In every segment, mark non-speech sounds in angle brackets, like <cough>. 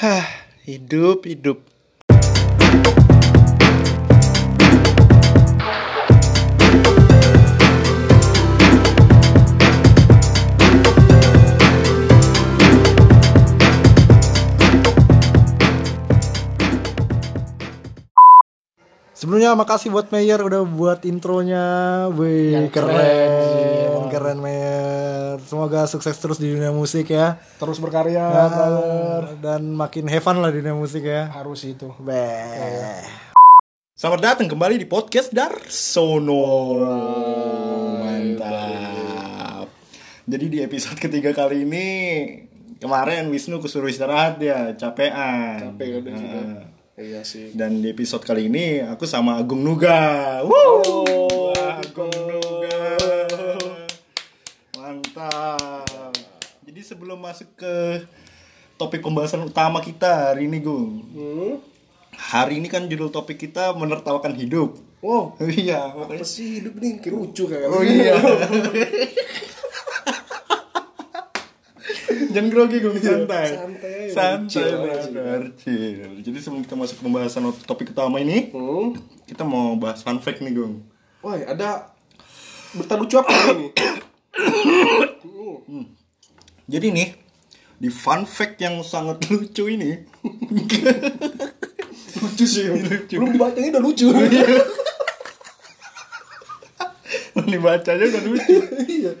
Hah, hidup, hidup. Sebelumnya makasih buat Mayer udah buat intronya. Wih, Yang keren. keren, Keren, Mayer. Semoga sukses terus di dunia musik ya. terus berkarya Ah, brother. dan makin have fun lah di dunia musik ya. harus itu Beh. Selamat datang kembali di podcast Darsono. Mantap. Jadi di episode ketiga kali ini kemarin Wisnu kesuruh istirahat ya, capean. capek udah. Iya sih Dan di episode kali ini aku sama Agung Nuga. Wow, Agung Nuga. Mantap. Jadi sebelum masuk ke topik pembahasan utama kita hari ini, Gung. hmm? Hari ini kan judul topik kita menertawakan hidup. wow <laughs> Iya, apa sih hidup nih kayak lucu kayak Oh iya. <laughs> Jangan grogi gue santai. Santai Santai, chill brother. Chill. Jadi sebelum kita masuk ke pembahasan topik utama ini, hmm? kita mau bahas fun fact nih, Gung. Woi, ada berita lucu apa ini? Hmm. Jadi nih, di fun fact yang sangat <laughs> lucu ini, lucu sih. Belum dibacanya udah lucu. <laughs> dibacanya udah lucu. Iya.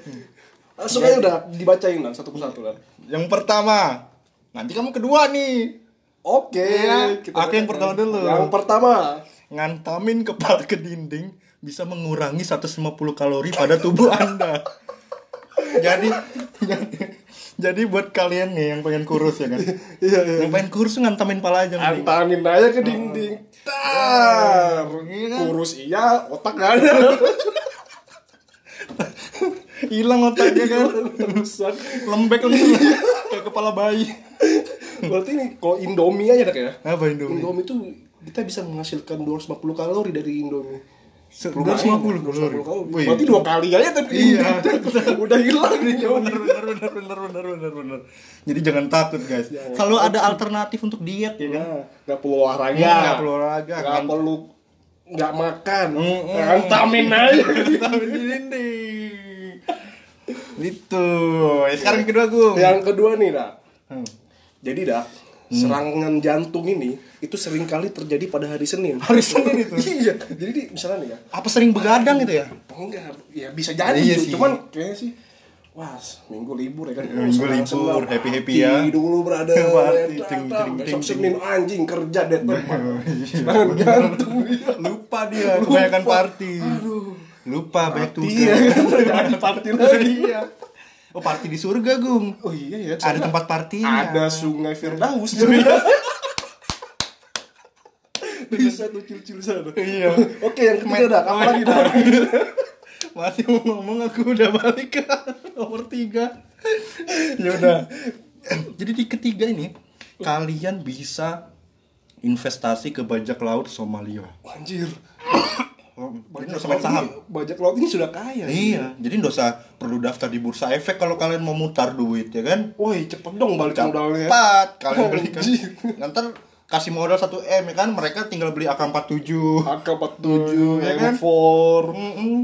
Langsung aja udah dibacain lah satu persatu kan. Yang pertama, nanti kamu kedua nih. Oke, Iya. kita Aku yang pertama dulu. Yang pertama. Ngantamin kepala ke dinding bisa mengurangi 150 kalori pada tubuh Anda. <laughs> jadi, jadi buat kalian nih yang pengen kurus ya kan. Iya, iya. Yang pengen kurus ngantamin pala aja mending. Antanin aja ke dinding. Tar. Iya kan? Kurus iya, otak gak ada. <laughs> Hilang otaknya kan. Terusan. Lembek lembek kayak kepala bayi. Berarti ini kalau Indomie aja ya. Apa Indomie? Indomie tuh kita bisa menghasilkan 250 kalori dari Indomie. 250 Lumayan, kalori. 250 kalori. Berarti dua kali aja tadi. Iya. <laughs> Udah hilang nih. bener bener bener bener bener bener bener. Jadi jangan takut guys. Selalu ada alternatif untuk diet ya kan. Nggak perlu olahraga. Iya, nggak perlu olahraga, Nggak kan. perlu nggak makan. Mm-mm. Antamin aja. <laughs> Di dinding. Itu. Eh, Sekarang kedua gue. Yang kedua nih, dak. Hmm. Jadi dak, serangan jantung ini itu sering kali terjadi pada hari Senin. Hari Senin itu? <laughs> iya. Jadi di- misalnya nih ya, Apa sering begadang gitu ya? enggak, ya bisa jadi, Iya cu- sih. cuman kayaknya sih Wah, minggu libur ya kan. Minggu libur, happy-happy ya. Party dulu, <laughs> ting, ting, Besok ting, Senin anjing kerja deh. <laughs> Serangan jantung. Lupa dia kebanyakan party. Lupa banyak tugas. Iya, jadi party lagi. Iya. Oh, party di surga, Gung. Oh iya ya. Ada tempat partinya. Ada sungai Firdaus. <laughs> Bisa tuh cil-cil sana. Iya. Oke, yang ketiga dak. Apa lagi <laughs> dak? Masih mau ngomong aku udah balik ke nomor tiga. ya udah. Jadi di ketiga ini kalian bisa investasi ke bajak laut Somalia. Anjir. Usah main saham. Bajak laut ini sudah kaya. Iya, jadi nggak usah perlu daftar di bursa efek kalau kalian mau mutar duit ya kan. Woi, cepet dong balik modalnya. Cepat kalian beli kan. <laughs> Nanti kasih modal 1 M ya kan, mereka tinggal beli AK47. AK47, Ya kan? M4,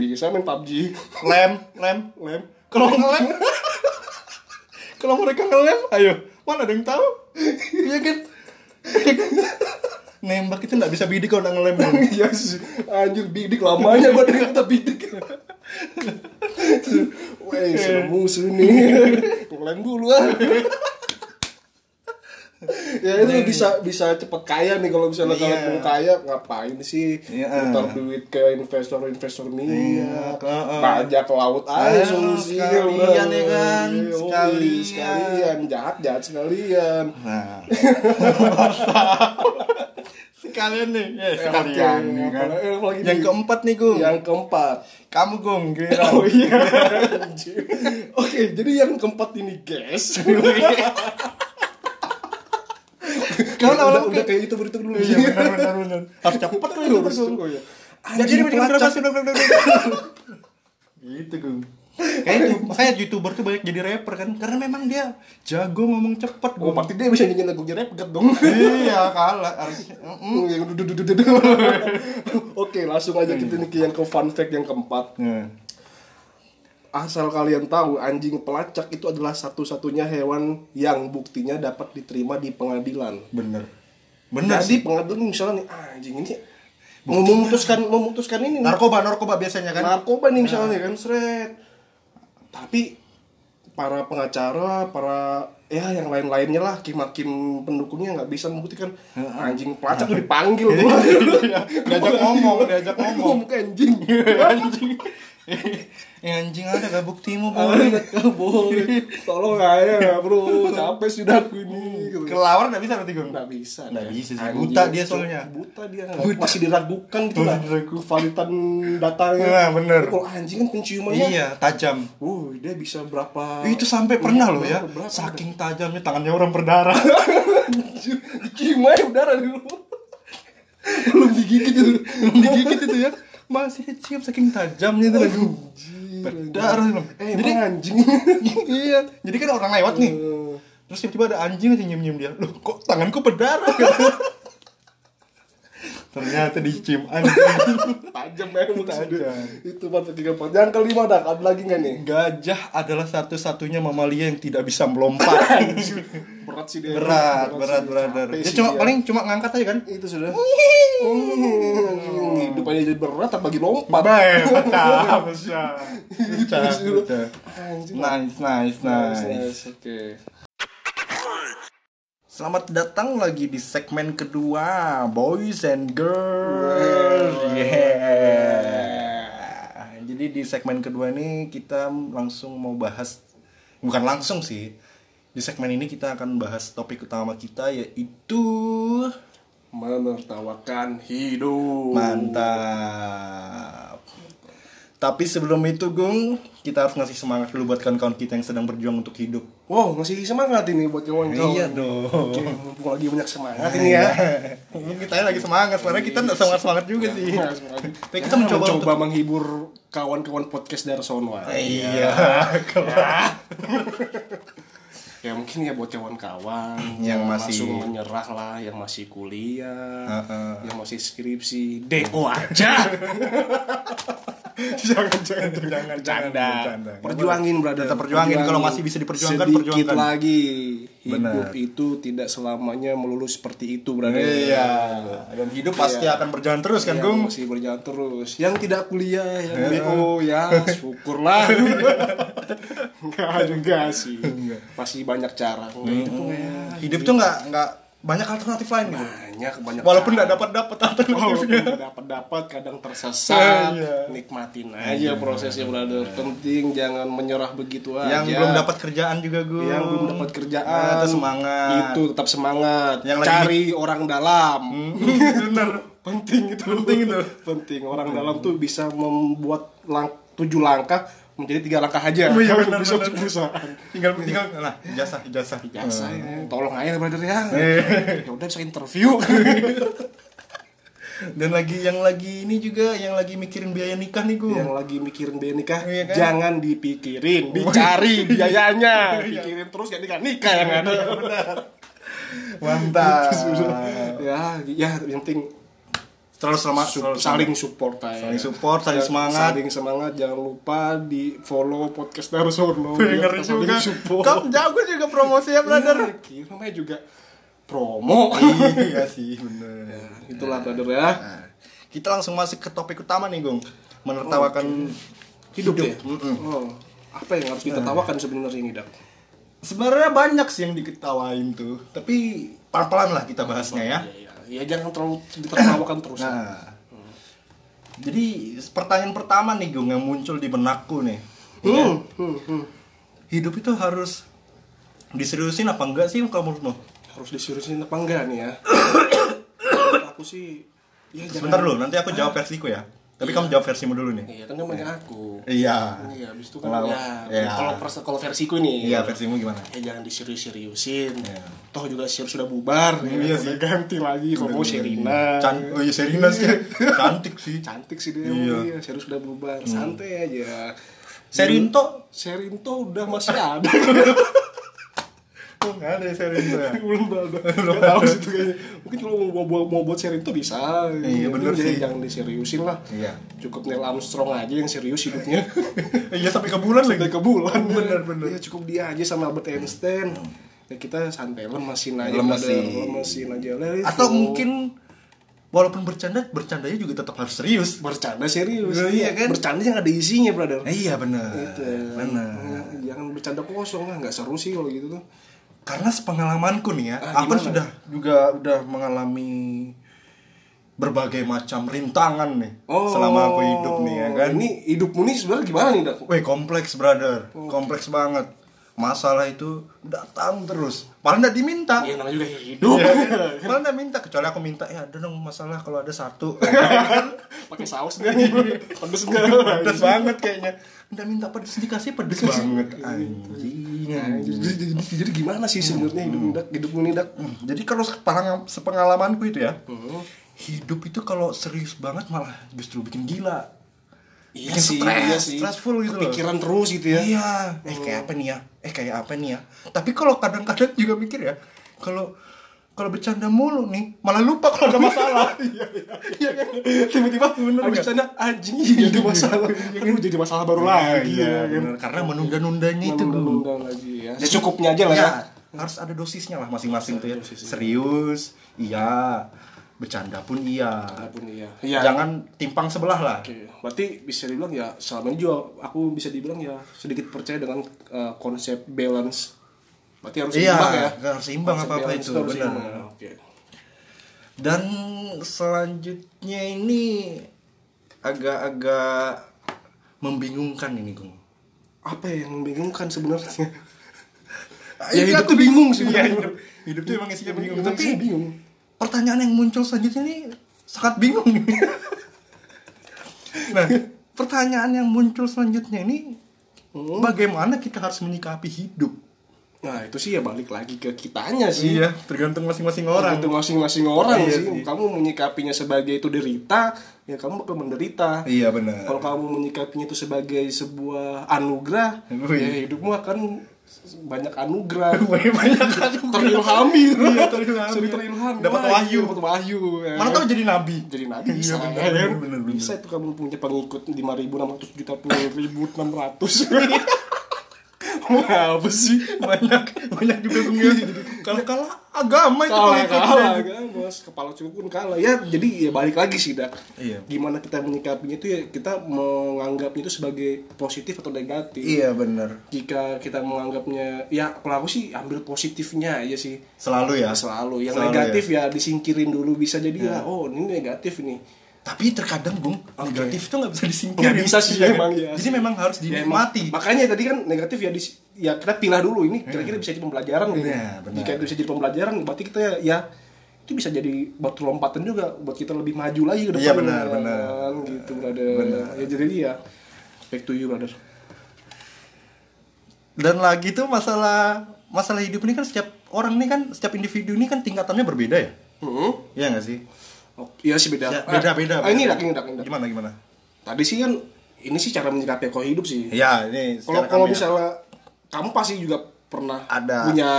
bisa main PUBG, Lem, lem. lem. Kalau ngelem <laughs> Kalau mereka ngelem, ayo, mana ada yang tahu? Iya kan? <laughs> Nembak itu nggak bisa bidik kalau nggak ngelem. <laughs> Iya sih, anjir bidik lamanya gua dari kata bidik. Woi, sudah musuh nih. Ngelem dulu ah. ya itu bisa bisa cepet kaya nih kalau misalnya Iya. kalian mau kaya ngapain sih Iya. putar duit ke investor-investor minyak Iya, heeh. pajak laut aja solusinya sekalian ya kan, Yoi, sekalian. sekalian jahat jahat sekalian Nah. <laughs> sekalian nih, ya sekalian nih kan. lagi Yang keempat nih, Gung. yang keempat Kamu, Gung, giliran. Oh iya. Oke, jadi yang keempat ini guys. <laughs> Kau udah, lama-lama udah kayak itu berita dulu. Iya, benar benar benar. <laughs> Harus cepet tuh Gung. oh, iya. Jadi pelacak. berapa sih? Gitu, Gung. Kayak itu, makanya youtuber tuh banyak jadi rapper kan Karena memang dia jago ngomong cepet Oh, Gung. berarti dia bisa nyanyiin lagunya rap gak dong? Iya kalah dududududu. Oke, langsung aja kita nih ke yang ke fun fact yang keempat. Nah, Asal kalian tahu, anjing pelacak itu adalah satu-satunya hewan yang buktinya dapat diterima di pengadilan. bener Bener Jadi sih pengadilan misalnya nih, ah, anjing ini mau memutuskan memutuskan ini. Narkoba, narkoba biasanya kan narkoba nih misalnya kan seret. Tapi para pengacara, para ya yang lain-lainnya lah, hakim-hakim pendukungnya nggak bisa membuktikan anjing pelacak tuh dipanggil. <laughs> Gua. Diajak ngomong, diajak ngomong. anjing. <laughs> anjing eh anjing ada gak buktimu boy Anak boy, tolong aja bro, capek sudah aku ini. kelawar gak bisa berarti gue Nggak bisa, dia. bisa sih. Anjing. Buta dia soalnya. Buta dia, masih diragukan gitu lah. Kevalitan datanya. Nah, bener. Kalau anjing kan penciumannya, iya tajam uh dia bisa berapa? itu sampai pernah loh ya Berapa? saking tajamnya tangannya orang berdarah <laughs> aja udara dulu. <laughs> Belum digigit itu. digigit itu ya masih dicium saking tajamnya itu lagi berdarah loh Eh, jadi anjing. <laughs> iya. Jadi kan orang lewat nih. Terus tiba-tiba ada anjing aja nyium nyium dia. Loh kok tanganku berdarah? <laughs> Ternyata dicium anjing. <laughs> Tajam ya Tajam. Itu patut tiga empat. Yang kelima dak, ada lagi nggak nih? gajah adalah satu-satunya mamalia yang tidak bisa melompat Berat sih dia. berat berat sih. berat, dia sih cuma dia. paling cuma ngangkat aja kan itu sudah. Hmm, Hidup aja jadi berat apalagi lompat. Baik, <laughs> pecah, nice, Nice, nice. nice, Oke. Selamat datang lagi di segmen kedua, boys and girls. Yeah. Jadi di segmen kedua ini kita langsung mau bahas, bukan langsung sih. Di segmen ini kita akan bahas topik utama kita yaitu Menertawakan hidup. mantap. Tapi sebelum itu, Gung, kita harus ngasih semangat dulu buat kawan-kawan kita yang sedang berjuang untuk hidup. Wow, masih semangat ini buat kawan-kawan. Iya dong. Oke, mumpung lagi banyak semangat ini ya. <laughs> Kita lagi semangat, sebenarnya kita nggak semangat semangat juga sih. <laughs> Tapi kita mencoba mencoba untuk menghibur kawan-kawan podcast Darsono. Iya. <laughs> Ya mungkin ya buat kawan-kawan <clears throat> Yang masih- langsung menyerah lah, yang masih kuliah, Heeh. yang masih skripsi, DO aja. <laughs> <laughs> jangan jangan jangan Canda. Perjuangin brother. Tetap perjuangin. Kalau masih bisa diperjuangkan, Sedikit perjuangkan. lagi. Hidup Benar. itu tidak selamanya melulu seperti itu, brother. Iya. Dan hidup pasti akan berjalan terus kan, Yang Gung? masih berjalan terus. Yang tidak kuliah, yang BO ya, <laughs> syukurlah. Enggak juga sih. Masih banyak cara. Enggak hidup tuh ya. Hidup tuh nggak nggak banyak alternatif lain gitu. banyak banyak Walaupun nggak dapat dapat alternatifnya. Walaupun dapat dapat kadang tersesat Iya. nikmatin aja prosesnya brother penting jangan menyerah begitu aja Yang belum dapat kerjaan juga, Gung. yang belum dapat kerjaan Nah, tetap semangat. itu tetap semangat Yang lagi- cari orang dalam <laughs> Bener. penting itu penting itu penting orang dalam tuh bisa membuat lang tujuh langkah menjadi tiga langkah aja Oh iya, benar, bisa benar. untuk perusahaan Tinggal tinggal nah, ijazah, ijazah. biasa ya tolong aja brother ya Eh. ya udah bisa interview <laughs> Dan lagi yang lagi ini juga yang lagi mikirin biaya nikah nih, Gung. yang lagi mikirin biaya nikah Iya kan? jangan dipikirin dicari <laughs> biayanya pikirin terus gak nikah nikah yang ada Mantap. <laughs> ya ya yang penting Terus selamat su- selalu saling support aja Saling support, saling Ya, semangat. saling semangat jangan lupa di follow podcast Darsono <laughs> Dengar biar juga. Kamu jago juga promosi ya, brother. Iya, kira namanya juga promo <laughs> iya sih, bener. itulah brother ya Nah, kita langsung masuk ke topik utama nih, Gung. Menertawakan hidup, ya Mm-mm. oh apa yang harus ditertawakan sebenarnya ini dak Sebenarnya banyak sih yang diketawain tuh, tapi pelan-pelan lah kita bahasnya ya. Ya, ya jangan terlalu ditertawakan terus Nah, jadi pertanyaan pertama nih Gung yang muncul di benakku nih. hmm, hmm, hmm. Hidup itu harus diseriusin apa enggak sih kalau menurutmu? harus diseriusin apa enggak nih ya <coughs> aku sih ya Sebentar dulu, nanti aku jawab versiku ya. Tapi kamu jawab versimu dulu nih. iya kan namanya aku Iya. iya habis itu kan Kalau- ya iya. kalau pers- kalau versiku nih Iya, versimu gimana? ya jangan diserius-seriusin Iya. toh juga siap sudah bubar Iya ya, sih. ganti lagi kalau mau Sherina Can oh iya Serina sih. Cantik sih. cantik sih dia Iya. iya. serius udah bubar santai aja Serinto Serinto udah masih ada <laughs> nggak ada Serinto ya. <laughs> Belum ada nggak tahu sih itu kayaknya. Mungkin kalau mau, mau, mau buat Serinto bisa. Iya, bener Jadi sih. jangan diseriusin lah. Iya. cukup Neil Armstrong aja yang serius hidupnya. <laughs> Iya sampai ke bulan lagi. Sampai ke bulan. Bener, bener. ya cukup dia aja sama Albert Einstein. Ya kita santai lemesin aja Lemesin. lemesin aja. Atau mungkin walaupun bercanda bercandanya juga tetap harus serius. Bercanda serius. Iya, kan? bercanda yang ada isinya brother. Iya benar Gitu. benar jangan bercanda kosong lah nggak seru sih kalau gitu tuh karena sepengalamanku nih ya Ah, aku gimana? sudah juga udah mengalami berbagai macam rintangan nih selama aku hidup nih ya kan Oh, ini hidupmu nih sebenarnya gimana nih dak Wih kompleks brother, Oh. kompleks banget. Masalah itu datang terus, malah nggak diminta. Iya namanya juga hidup. Kan? Malah nggak minta, kecuali aku minta ya ada dong masalah kalau ada satu. <laughs> Pakai saus nggak nih? <laughs> Pedes nggak? pedes banget kayaknya. Nggak minta pedes dikasih pedes banget. <laughs> Anjing. Jadi, gimana sih sebenarnya hidup dak hidupmu nih dak? Hmm, Jadi kalau sepengalaman sepengalamanku itu ya, Hmm. hidup itu kalau serius banget malah justru bikin gila. Iya Bikin sih, stres, iya sih. stressful gitu. Pikiran terus gitu ya. Iya, eh kayak apa nih ya? Eh kayak apa nih ya? Tapi kalau kadang-kadang juga mikir ya, kalau kalau bercanda mulu nih, malah lupa kalau ada masalah. <laughs> Iya kan? Tiba-tiba bener sana anjing jadi masalah. Aduh jadi masalah baru lagi Iya, ya kan. bener. Karena menunda-nundanya itu Gung. Undang lagi ya. Ya cukupnya aja lah ya. Ya, harus ada dosisnya lah masing-masing tuh ya. Serius, iya. Bercanda pun iya. Apa pun iya. Iya. Jangan timpang sebelah lah. Oke, berarti bisa dibilang ya selama ini juga aku bisa dibilang ya sedikit percaya dengan uh, konsep balance. Berarti harus Iya, seimbang ya. harus seimbang Konsep apa-apa balance itu, benar. ya, Oke. Dan selanjutnya ini agak-agak membingungkan ini, Gung. Apa yang membingungkan sebenarnya? Ya, hidup aku tuh bingung sih, bener. hidup, hidup tuh emang isinya bingung. Tapi bingung. Pertanyaan yang muncul selanjutnya ini sangat bingung. nah, pertanyaan yang muncul selanjutnya ini Hmm. bagaimana kita harus menyikapi hidup? Nah, itu sih ya balik lagi ke kitanya sih. Iya, tergantung masing-masing orang. Itu masing-masing orang Iya sih. sih. Kamu menyikapinya sebagai itu derita, ya kamu bakal menderita. Iya benar. Kalau kamu menyikapinya itu sebagai sebuah anugerah, ya hidupmu akan banyak anugerah. <laughs> banyak kan terilhami Iya, terilhami. Jadi terilhami Dapat wahyu. dapat wahyu ya. Mana tahu jadi nabi. jadi nabi Iya, bisa bener, kan? bener, bener, bener. bisa itu kamu punya pengikut 5.600 juta puluh ribu 600 <laughs> apa sih banyak banyak juga gue kalau kalah agama itu kalah kalah bos. Kepala suku pun kalah. Ya jadi ya balik lagi sih dak. Iya. gimana kita menyikapinya itu ya kita menganggapnya itu sebagai positif atau negatif. Iya benar. Jika kita menganggapnya ya kalau aku sih ambil positifnya aja sih. Selalu ya? Ya, selalu. Yang Selalu negatif ya. disingkirin dulu bisa jadi ya oh ini negatif nih tapi terkadang bung negatif itu nggak bisa disingkirin Nggak bisa sih, Iya. emang, ya. jadi memang harus Ya, dinikmati makanya tadi kan negatif ya dis- ya kita pilah dulu ini kira-kira bisa jadi pembelajaran gitu. Iya, benar. jika itu bisa jadi pembelajaran berarti kita ya, ya itu bisa jadi batu lompatan juga buat kita lebih maju lagi ke depan Iya, benar, benar. gitu brother ya jadi ya back to you brother dan lagi tuh masalah masalah hidup ini kan setiap orang ini kan setiap individu ini kan tingkatannya berbeda ya hmm. Iya nggak sih oh, iya sih beda. Ya, beda beda ah, ini dak ini dak ini dak. gimana gimana? Tadi sih kan ini sih cara menyikapi kok hidup sih. Ya ini kalau secara kalau ya. misalnya kamu pasti juga pernah Ada. punya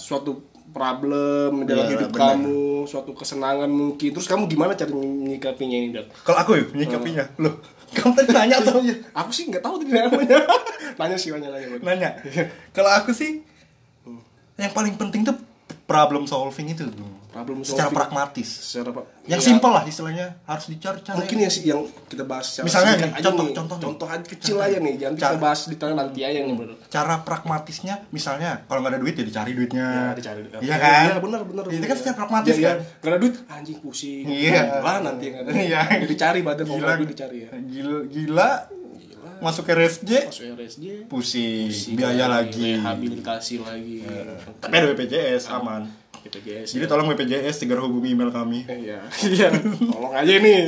suatu problem dalam Iya, hidup benar. kamu suatu kesenangan mungkin. Terus kamu gimana cara menyikapinya ini dok? Kalau aku ya menyikapinya. Loh kamu tadi nanya <laughs> atau aku sih nggak tahu tadi namanya. <laughs> Nanya sih nanya nanya. Nanya. Kalau aku sih yang paling penting tuh problem solving itu tuh Problem secara solving. pragmatis secara yang Ya, simpel lah istilahnya harus dicari cara mungkin ya sih yang kita bahas secara Misalnya nih, aja contoh- nih. contoh nih. contoh aja kecil aja nih jangan kita Cara- bahas detailnya nanti aja nih bro cara pragmatisnya misalnya kalau nggak ada duit ya dicari duitnya Ya, dicari iya kan Iya, benar benar. itu kan secara pragmatis Ya, kan ya. Gak ada duit, anjing pusing. Iya. Lah nanti yang ada. Iya. Ya, dicari badan gila nggak duit dicari ya. gila, gila masuk ke RSJ Masuk RSJ. pusing, pusing biaya lagi Rehabilitasi lagi. tapi ada BPJS aman BPJS. jadi tolong BPJS segera hubungi email kami Iya. <laughs> Iya. Tolong aja nih.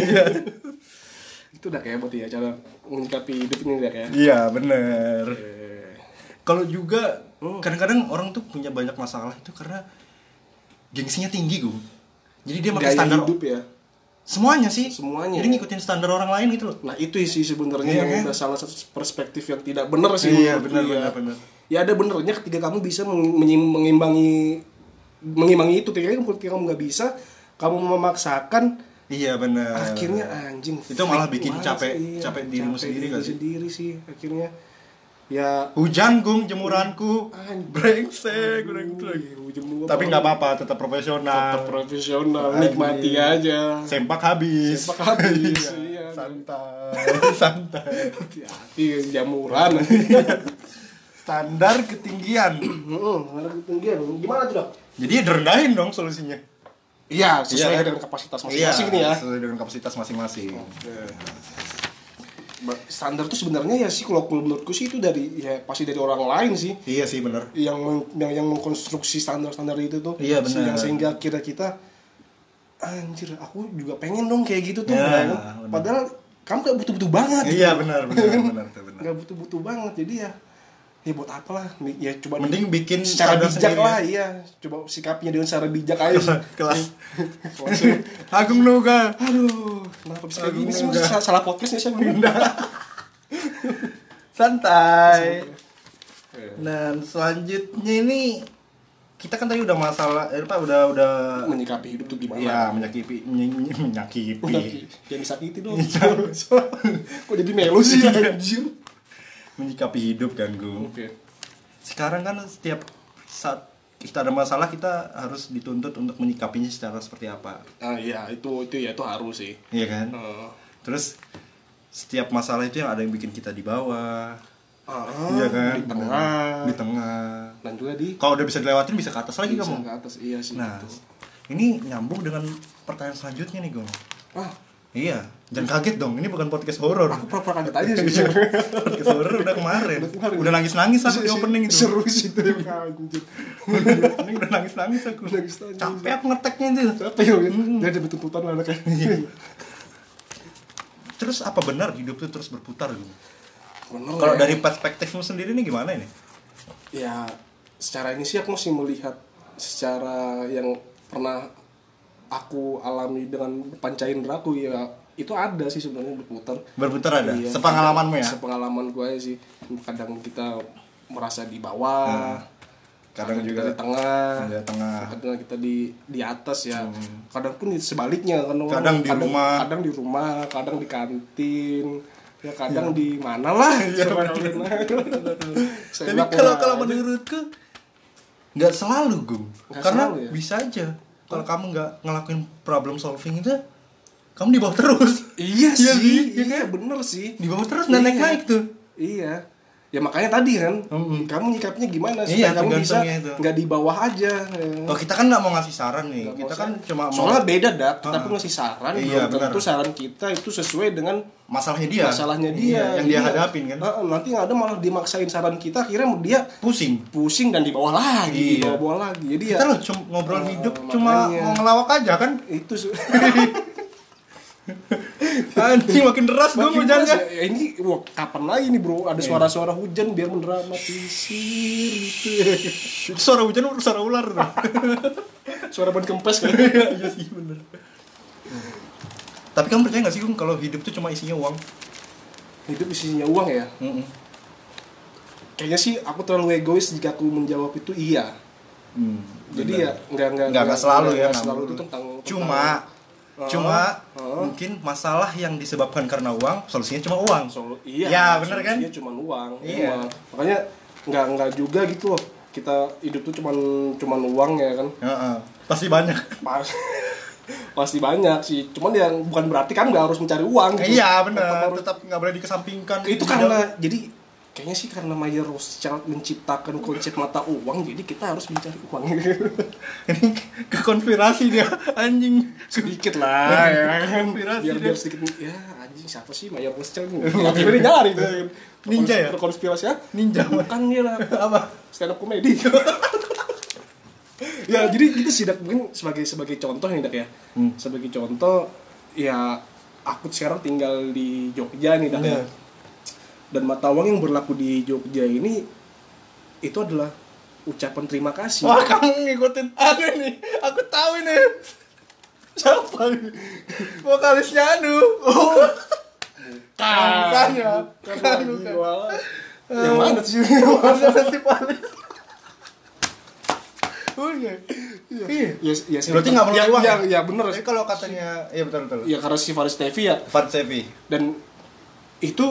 <laughs> Itu udah kayak buat ya cara menyikapi hidup ini udah kayak. iya bener Eh, kalau juga Oh. kadang-kadang orang tuh punya banyak masalah itu karena gengsinya tinggi gue jadi dia pakai standar hidup ya. semuanya sih Semuanya. jadi ngikutin standar orang lain gitu loh Nah itu sih sebenarnya Iya yang kan? udah salah satu perspektif yang tidak benar sih. Iya, benar, ya. benar, benar. Ya ada benernya ketika kamu bisa mengimbangi mengimbangi itu. Ketika ketika kamu nggak bisa, kamu memaksakan, iya benar akhirnya anjing. Itu malah bikin banget capek- iya, capek dirimu sendiri diri sih? sendiri sih akhirnya. Ya hujan gung jemuranku brengsek jemur tapi nggak apa-apa tetap profesional tetap profesional, nikmati aja. sempak habis Sempak habis, <laughs> iya. santai <laughs> santai Hati-hati jamuran. <laughs> standar ketinggian <clears throat> Heeh, mana ketinggian. Gimana tuh, Dok? jadi ya direndahin dong solusinya Iya, sesuai Iya. dengan kapasitas masing-masing nih ya. Iya, sesuai dengan kapasitas masing-masing Ba- Standar tuh sebenarnya ya sih kalau menurutku sih itu dari ya pasti dari orang lain sih iya sih bener yang yang, yang mengkonstruksi standar-standar itu tuh. Iya, benar. Sehingga, sehingga kira kita anjir, aku juga pengen dong kayak gitu tuh. Ya, benar. Padahal kamu gak butuh-butuh banget. iya benar benar benar benar, benar. <laughs> Gak butuh-butuh banget. Jadi ya ya buat apa lah? Ya coba di- mending bikin secara bijak sendiri lah ya. iya. Coba sikapnya dengan secara bijak aja. <laughs> Kelas. <laughs> Agung Nuga. Aduh kenapa bisa kayak gini sih enggak. Salah- salah podcast nih <laughs> saya santai. Dan selanjutnya ini kita kan tadi udah masalah eh, apa udah udah menyikapi hidup tuh gimana? Ya menyakiti menye- menyakiti Jangan disakiti dong. Kok jadi melo sih anjir? Menyikapi hidup kan Gung Oke. sekarang kan setiap saat kita ada masalah kita harus dituntut untuk menyikapinya secara seperti apa Ah iya, itu itu ya itu harus sih. iya kan Heeh. terus setiap masalah itu yang ada yang bikin kita di bawah Ah, iya kan di tengah. di tengah Dan juga di kalau udah bisa dilewatin bisa ke atas lagi bisa kamu ke atas. Iya sih nah itu. ini nyambung dengan pertanyaan selanjutnya nih Gong Ah, iya jangan kaget dong ini bukan podcast horor aku pura-pura kaget aja sih. podcast horor udah kemarin Udah kemarin. udah nangis nangis aku di <laughs> opening itu Seru sih itu anjir. di opening udah nangis nangis aku Nangis-nangis. capek aku ngeteknya itu Apa ya? Dia ada tuntutan anaknya. <laughs> terus apa benar hidup itu terus berputar? Bener kalau ya. dari perspektifmu sendiri nih gimana ini ya secara ini sih aku masih melihat secara yang pernah aku alami dengan panca inderaku ya itu ada sih sebenarnya berputar. Berputar ada? Iya. sepengalamanmu ya? Sepengalaman gue aja sih. Kadang kita merasa di bawah kadang kita juga di tengah. di tengah. Kadang kita di di atas ya. Kadang pun sebaliknya kan orang- Kadang di rumah. kadang di rumah kadang di kantin ya kadang di mana lah <laughs> Sebaliknya. <laughs> tapi kalau kalau menurutku nggak selalu Nggak karena selalu ya? bisa aja kalau kamu nggak ngelakuin problem solving itu kamu di bawah terus Iya <laughs> Iya sih, sih, iya, bener sih. di bawah terus naik Iya. naik tuh Iya. Ya makanya tadi kan, Mm-mm. kamu nyikapnya gimana Iya, supaya kamu bisa nggak di bawah aja. ya. oh kita kan nggak mau ngasih saran nih Nggak kita kan saran. cuma mau soalnya beda dak, kita Ah. pun ngasih saran, Iya, belum tentu saran kita itu sesuai dengan masalahnya dia masalahnya dia, Iya, yang dia Iya. hadapin kan Ah, nanti yang ada malah dimaksain saran kita, akhirnya dia pusing pusing dan di bawah lagi, di Iya. bawah-bawah lagi. Jadi ya kita loh cuma ngobrol Ah, hidup cuma makanya. mau ngelawak aja kan itu <laughs> <laughs> anjing makin deras gue Makin hujannya ya. ini wah kapan lagi nih bro? Ada suara-suara hujan biar mendramatisir gitu. Itu suara hujan suara ular. <laughs> Suara ban kempes kan? Iya sih bener. Tapi kamu percaya gak sih Gung kalau hidup tuh cuma isinya uang? Hidup isinya uang ya? Mm-mm. kayaknya sih aku terlalu egois jika aku menjawab itu iya. Hmm, jadi ya nggak nggak selalu ya selalu itu tentang cuma tentang- cuma Ah, mungkin masalah yang disebabkan karena uang solusinya cuma uang Solo, iya Ya, bener kan? Iya cuma uang Iya. uang. makanya nggak nggak juga gitu loh kita hidup tuh cuman cuman uang ya kan Heeh. pasti banyak Pas, <laughs> pasti banyak sih cuman yang bukan berarti kan nggak harus mencari uang gitu. iya benar tetap nggak boleh dikesampingkan itu karena jadi kayaknya sih karena Mayer Rothschild menciptakan konsep mata uang jadi kita harus mencari uang. <laughs> Ini ke konspirasi dia anjing. Sedikit lah ya. Konspirasi biar dia. biar sedikit ya anjing siapa sih Mayer Rothschild ini akhirnya nyari tuh Ninja ya? konspirasi ya ninja. Bukan dia lah. <laughs> Apa? Stand up comedy. <laughs> Ya jadi itu sih Dak. mungkin sebagai sebagai contoh nih dak ya. Hmm. sebagai contoh ya aku sekarang tinggal di Jogja nih dak. Ya. Dan mata uang yang berlaku di Jogja ini itu adalah ucapan terima kasih wah kamu ngikutin aku nih aku tahu ini Siapa ini? Vokalisnya Anu. Oh. <laughs> Bukan ya. Kan Yang mana sih? <laughs> Ada festivalis. Oh iya. Iya. Ya, ya, sih. Berarti nggak perlu ya, uang ya, ya? ya bener Tapi kalau katanya, iya betul betul. ya karena si Faris Tevi ya Fat Sevi. dan itu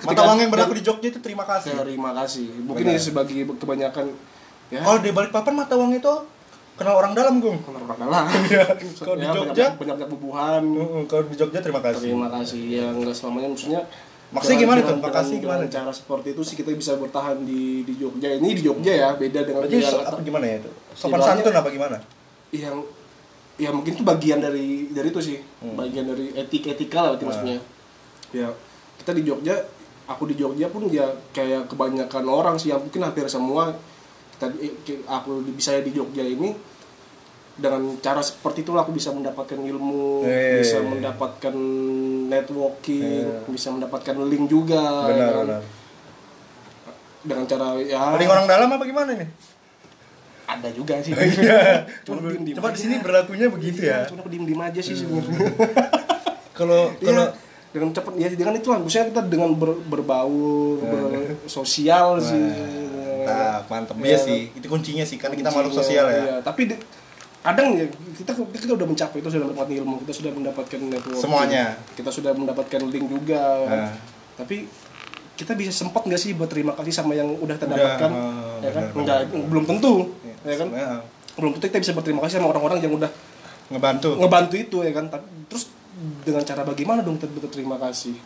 Mata uang yang berlaku di Jogja itu terima kasih. terima kasih mungkin Benar. sebagai kebanyakan ya Oh di Balikpapan mata uang itu kenal orang dalam, Gung. orang orang dalam <laughs> Kalau di Ya, Jogja? banyak banyak bubuhan Kalau di Jogja terima kasih. terima kasih ya nggak selamanya maksudnya Maksudnya gimana dengan- tuh? Makasih dengan- gimana? cara seperti itu sih kita bisa bertahan di di Jogja ini di Jogja ya beda dengan Jadi so- apa gimana ya itu? Sopan santun apa gimana? yang ya mungkin itu bagian dari dari itu sih Hmm. bagian dari etik etika lah berarti Nah. maksudnya ya kita di Jogja aku di Jogja pun ya kayak kebanyakan orang sih ya mungkin hampir semua kita aku bisa di Jogja ini dengan cara seperti itulah aku bisa mendapatkan ilmu Eh. bisa mendapatkan networking Eh. bisa mendapatkan link juga Benar, ya kan? benar. dengan cara ya Link orang dalam apa gimana nih? ada juga sih <laughs> Iya. cuma di sini berlakunya begitu ya. cuma aku diem-diem aja sih sebenarnya <laughs> Kalau kalau Iya, dengan cepat ya dengan itu lah maksudnya kita dengan ber, berbaur bersosial sih. Nah, mantep. Iya. ya sih. Itu kuncinya sih karena kita makhluk sosial ya. Iya, tapi di- kadang ya kita kita udah mencapai itu sudah mendapatkan ilmu kita sudah mendapatkan network Semuanya. kita sudah mendapatkan link juga. Nah. tapi kita bisa sempat nggak sih buat terima kasih sama yang udah kita dapatkan? oh, ya kan? benar, Nggak, belum tentu ya kan? Nah, belum tentu kita bisa berterima kasih sama orang-orang yang udah ngebantu. ngebantu itu ya kan? Tapi terus dengan cara bagaimana dong kita berterima kasih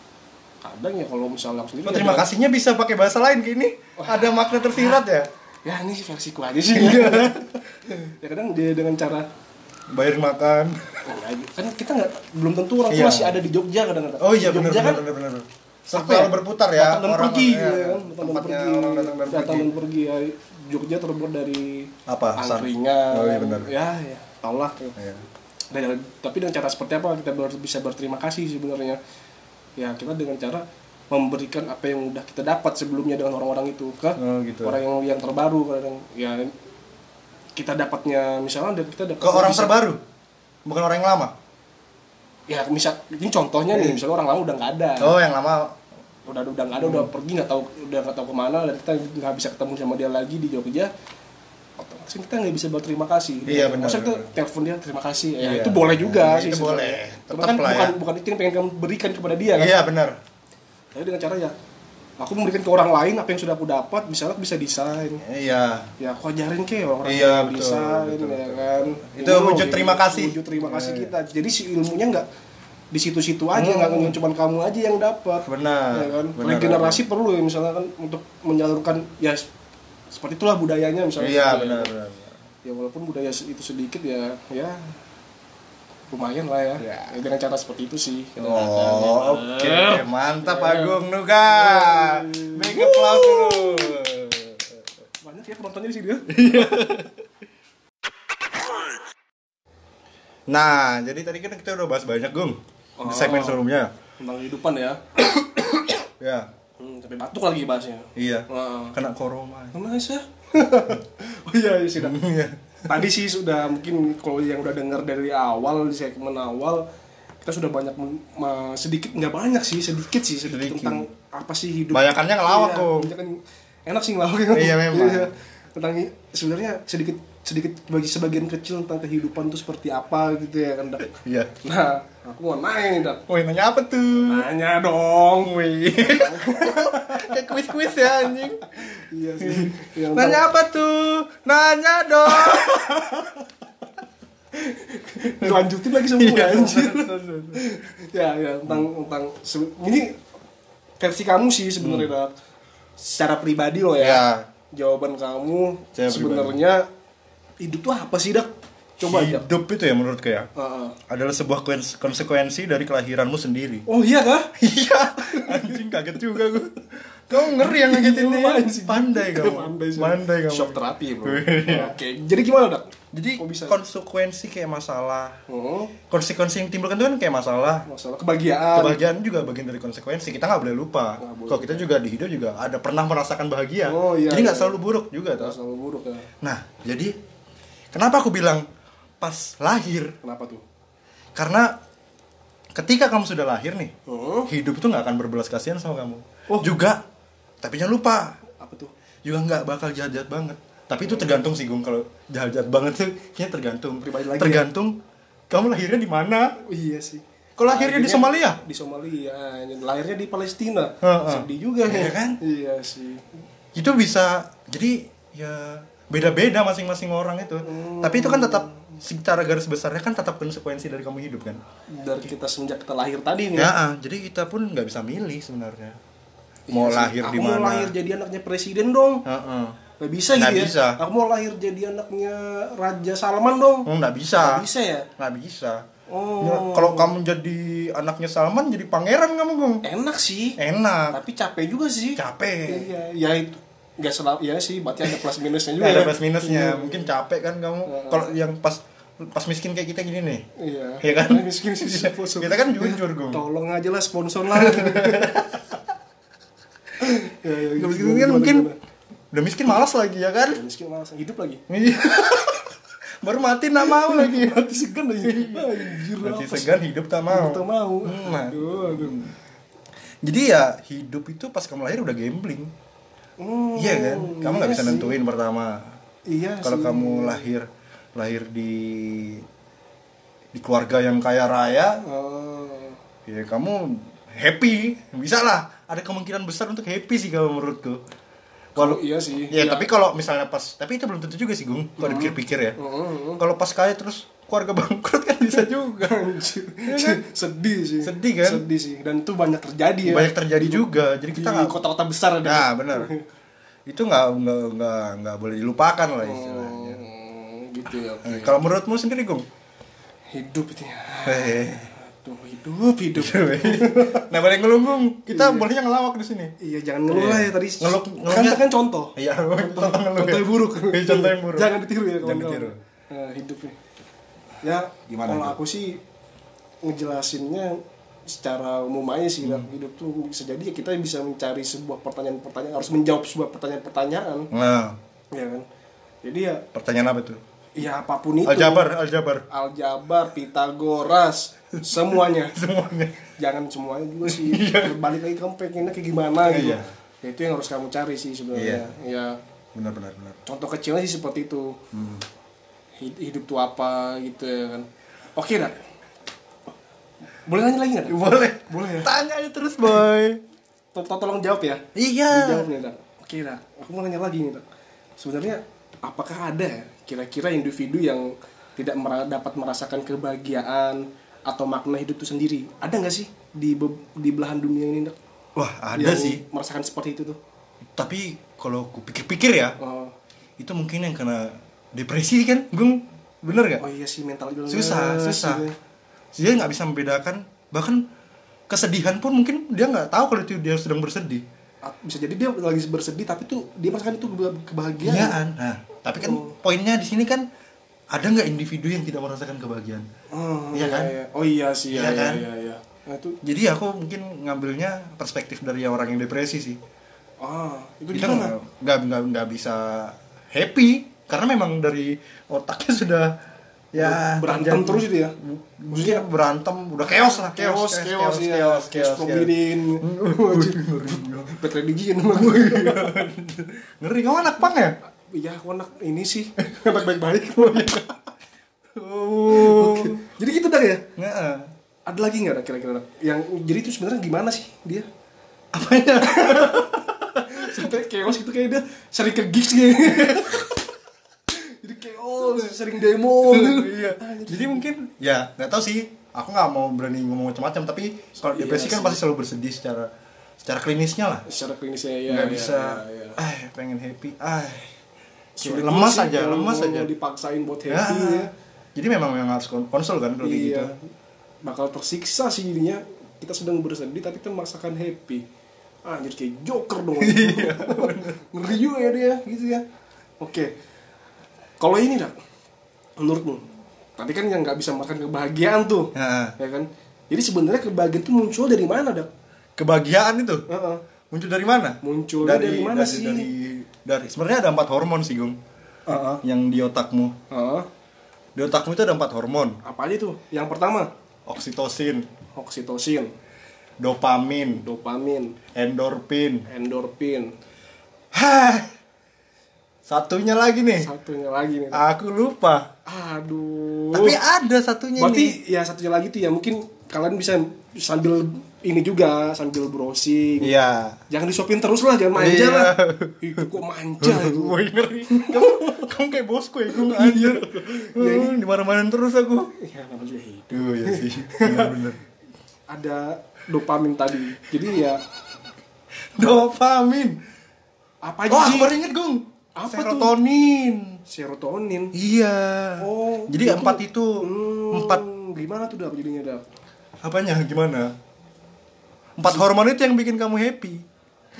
kadang ya kalau misalnya aku sendiri Oh, ya terima dengan- kasihnya bisa pakai bahasa lain gini. Ada makna tersirat ya. ya ini versiku aja sih <laughs> ya kadang dia dengan cara Bayar makan. kan kita nggak belum tentu orang tua Iya. masih ada di Jogja kadang-kadang Oh iya benar kan benar benar. Selalu berputar ya. datang dan orang- pergi ya, ya kan datang dan pergi orang datang dan datang pergi. dan pergi ya Jogja terbuat dari Apa? Angkringan Oh, iya, benar. ya ya tau lah Iya. Dan- tapi dengan cara seperti apa kita ber- bisa berterima kasih sebenarnya ya kita dengan cara memberikan apa yang udah kita dapat sebelumnya dengan orang-orang itu ke Oh, gitu. orang yang yang terbaru kadang ya kita dapatnya misalnya dan kita dapat Ke orang bisa- terbaru. Bukan orang yang lama. ya misal ini contohnya nih misalnya orang lama udah nggak ada Oh, yang lama. udah udah nggak ada udah pergi nggak tahu udah nggak tahu ke mana dan kita nggak bisa ketemu sama dia lagi di Jogja otomatis kita nggak bisa berterima kasih Iya, benar, Maksudnya benar. telepon dia terima kasih ya Iya. itu boleh juga Iya, sih itu boleh. Tetap kan lah bukan ya. bukan itu yang pengen kamu berikan kepada dia kan Iya benar. tapi dengan cara ya aku memberikan ke orang lain apa yang sudah aku dapat misalnya aku bisa desain Iya. ya aku ajarin ke orang Iya, yang betul, desain betul, ya kan Itu Ini loh, wujud terima kasih. wujud terima kasih Iya. kita jadi si ilmunya nggak di situ-situ aja nggak Hmm. cuma kamu aja yang dapat Benar. ya kan benar. regenerasi perlu ya misalnya kan untuk menyalurkan ya seperti itulah budayanya misalnya Iya Ya, benar benar. ya walaupun budaya itu sedikit ya ya lumayan lah ya, Ya. Ya, dengan cara seperti itu sih Oh, oke, Eh. mantap Agung Nuga. Make applause dulu. banyak ya penontonnya di sini ya <laughs> Nah, jadi tadi kan kita udah bahas banyak, Gung. Di segmen Oh. sebelumnya. tentang kehidupan ya <coughs> Ya, hmm, sampai batuk lagi bahasnya iya. Wah. Kena corona. Nice ya. <laughs> oh iya, iya sudah. Iya. Tadi sih sudah mungkin kalau yang udah dengar dari awal di segmen awal kita sudah banyak sedikit nggak banyak sih sedikit sih sedikit, Sedikit. tentang apa sih hidup. Banyakannya ngelawak, Iya, Kong. banyakan enak sih ngelawak. Iya, memang. <laughs> tentang hi- sebenarnya sedikit sedikit bagi sebagian kecil tentang kehidupan tuh seperti apa gitu ya kan. Dak. Iya. Nah, aku mau nanya nih, Dak. Woi, nanya apa tuh? Nanya dong. Wih. <laughs> Kayak kuis-kuis ya anjing. Iya sih. Yang Nanya apa tuh? Nanya dong. dilanjutin lagi semua Iya, anjir. ya ya tentang tentang se- ini versi kamu sih sebenarnya Dak. secara pribadi loh ya Ya. jawaban kamu sebenarnya hidup tuh apa sih dak coba aja Hidup itu ya menurutku ya. Heeh. Adalah sebuah kons- konsekuensi dari kelahiranmu sendiri. oh iya kah <laughs> Iya, anjing kaget juga gue. Kamu ngeri yang ngagetin dia. Pandai kamu. Pandai. Pandai kamu. shock terapi bro Iya. oke jadi gimana dak Jadi bisa? konsekuensi kayak masalah. Hmm, Konsekuensi yang timbulkan itu kan kayak masalah. masalah kebahagiaan Kebahagiaan juga bagian dari konsekuensi. Kita nggak boleh lupa. Boleh. Kalau kita juga di hidup juga ada pernah merasakan bahagia. Oh, iya, Jadi nggak iya. selalu buruk juga tuh. selalu buruk ya Nah, jadi kenapa aku bilang pas lahir kenapa tuh karena ketika kamu sudah lahir nih Hmm. hidup itu nggak akan berbelas kasihan sama kamu Oh. juga tapi jangan lupa Apa tuh? juga nggak bakal jahat-jahat banget tapi itu tergantung sih Gung kalau jahat-jahat banget tuh kayaknya tergantung Pribadi lagi ya? tergantung kamu lahirnya di mana Oh, iya sih. Kalau lahirnya di Somalia? Di Somalia. Lahirnya di Palestina. Heeh. Sedih juga ya. kan? Iya sih. itu bisa jadi ya beda-beda masing-masing orang itu Hmm. tapi itu kan tetap secara garis besarnya kan tetap konsekuensi dari kamu hidup kan Dari kita semenjak kita lahir tadi nih. ya ah, jadi kita pun nggak bisa milih sebenarnya mau Iya lahir Aku di mau mana lahir jadi anaknya presiden dong. Heeh. Gak bisa Nggak gitu bisa. ya. Aku mau lahir jadi anaknya Raja Salman dong. Oh, nggak bisa Nggak bisa ya? nggak bisa Oh. Ya, kalau kamu jadi anaknya Salman jadi pangeran kamu Gung Enak sih. enak Tapi capek juga sih. capek Iya, ya itu nggak selalu ya sih, berarti ada plus minusnya juga. Ada ya. plus minusnya mungkin capek kan kamu kalau yang pas pas miskin kayak kita gini nih Iya. Iya kan? Miskin sih sponsor. kita kan jujur Gung Tolong aja lah sponsor lah. ya, ya, Udah miskin kan mungkin udah miskin malas lagi ya kan miskin malas hidup lagi. Iya. <laughs> baru mati nggak mau lagi <laughs> Mati segan lagi. Anjir. mati segan hidup tak mau Kita mau. Hmm. Aduh, aduh. jadi ya hidup itu pas kamu lahir udah gambling Hmm, iya kan? Kamu nggak iya bisa sih. nentuin pertama. Iya kalau kamu lahir lahir di di keluarga yang kaya raya Oh. ya kamu happy. Bisa lah. Ada kemungkinan besar untuk happy sih kalau menurutku. Kalau iya sih. ya tapi kalau misalnya pas tapi itu belum tentu juga sih gung kalau dipikir-pikir ya. Heeh. kalau pas kaya terus keluarga bangkrut kan bisa juga Anjir. <laughs> sedih sih. Sedih kan? sedih sih. Dan itu banyak terjadi ya. Banyak terjadi juga. Jadi di kita nggak kota-kota besar ada. Nah benar. <laughs> Itu nggak nggak nggak nggak boleh dilupakan lah istilahnya. Hmm, gitu ya oke. Eh, kalau menurutmu sendiri gung? Hidup itu ya. Hehehe. Aduh, hidup hidup. Nah boleh ngelunggung kita bolehnya ngelawak di sini. Iya jangan ngeluh lah ya tadi. Ngeluh- kan kan contoh. Iya <laughs> contoh ngeluh contoh yang buruk. Iya, contoh yang buruk. Jangan ditiru ya Jangan kawan-kawan ditiru. nah, hidup nih ya Gimana kalau itu? aku sih ngejelasinnya secara umum aja sih Hmm. hidup tuh bisa jadi ya kita bisa mencari sebuah pertanyaan-pertanyaan harus menjawab sebuah pertanyaan-pertanyaan. Nah. Ya kan? Jadi ya pertanyaan apa tuh ya apa pun itu. Aljabar aljabar. Aljabar Pitagoras semuanya. <laughs> Semuanya. Jangan semuanya juga sih. <laughs> Balik lagi kamu pengennya kayak gimana gitu. Iya. ya, itu yang harus kamu cari sih sebenarnya. Ya benar benar benar. Contoh kecilnya sih seperti itu. Hmm. Hid- hidup tuh apa gitu ya kan. Oke dak boleh nanya lagi nggak boleh. Boleh ya? Tanya aja terus boy. To- to- tolong jawab ya. Iya. Dijawab nih dak oke dak aku mau nanya lagi nih dak sebenarnya apakah ada ya kira-kira individu yang tidak mera- dapat merasakan kebahagiaan atau makna hidup itu sendiri? Ada nggak sih di di belahan dunia ini dak wah ada Yang sih. merasakan seperti itu tuh? Tapi kalau aku pikir-pikir ya oh, itu mungkin yang kena depresi kan? Gung bener gak oh iya sih mental illness susah susah. gitu. dia nggak bisa membedakan bahkan kesedihan pun mungkin dia nggak tahu kalau itu dia sedang bersedih. Ah, bisa jadi dia lagi bersedih tapi tuh dia merasakan itu keba- kebahagiaan. Kebahagiaan. Nah tapi kan poinnya di sini kan ada nggak individu yang tidak merasakan kebahagiaan? Oh, Iya kan? iya. Oh iya sih, Iya iya, iya, kan? iya, iya. Nah, itu jadi aku mungkin ngambilnya perspektif dari orang yang depresi sih. Ah, itu kita nggak nggak nggak bisa happy karena memang dari otaknya sudah ya Berantem terus itu ya. maksudnya berantem udah chaos lah Chaos, chaos, chaos iya. chaos Chaos chaos, from chaos. within. <laughs> Petre Digin. <laughs> ngeri kamu anak pang ya Iya, aku anak ini sih. <laughs> anak baik-baik. oh Jadi gitu dah ya. Ada lagi nggak kira-kira yang jadi itu sebenarnya gimana sih dia? apanya Sampai chaos gitu kayak dia sering ke gigs gitu. Jadi chaos, sering demo. <laughs> iya jadi mungkin ya nggak tahu sih aku nggak mau berani ngomong macam-macam tapi kalau Iya depresi kan sih. pasti selalu bersedih secara secara klinisnya lah Secara klinisnya ya. nggak ya, bisa ya, ya. ah pengen happy ah Sulit lemas sih aja lemas aja dipaksain buat ya. happy ya. jadi memang yang harus kon- konsul kan kalau kayak iya gitu bakal tersiksa sih jadinya kita sedang bersedih tapi kita memaksakan happy ah jadi kayak joker dong <laughs> Iya, ngeri juga ya dia gitu ya oke kalau ini dak menurutmu? Tadi kan yang nggak bisa makan kebahagiaan tuh Nah, ya kan? Jadi sebenarnya kebahagiaan itu muncul dari mana dak? Kebahagiaan itu? Heeh. muncul dari mana? Munculnya dari mana dari, sih? dari dari sebenarnya ada empat hormon sih Gung. Heeh. yang di otakmu. Heeh. di otakmu itu ada empat hormon. Apa aja tuh? Yang pertama? Oksitosin, oksitosin, dopamin, dopamin, endorfin. endorfin. Satunya lagi nih. Satunya lagi nih. Aku lupa. Aduh. Tapi ada satunya Berarti nih. ya satunya lagi tuh ya mungkin kalian bisa sambil ini juga sambil browsing. Iya. Jangan disuapin terus lah, jangan manja Iya. lah. Itu kok manja <laughs> itu. Woi ngeri. Kamu, kamu kayak bosku ya, gue nggak anjir. Ya ini di mana-mana terus aku. Ya namanya juga hidup. Duh ya sih, <laughs> bener-bener. Ada dopamin tadi. Jadi ya Dopamin. apa aja Wah, sih? aku baru inget, Gung. Apa tuh? Serotonin. Serotonin. Iya. Oh, Jadi itu- empat itu Hmm, empat gimana tuh dah jadinya dah? apanya gimana? Empat hormon itu yang bikin kamu happy.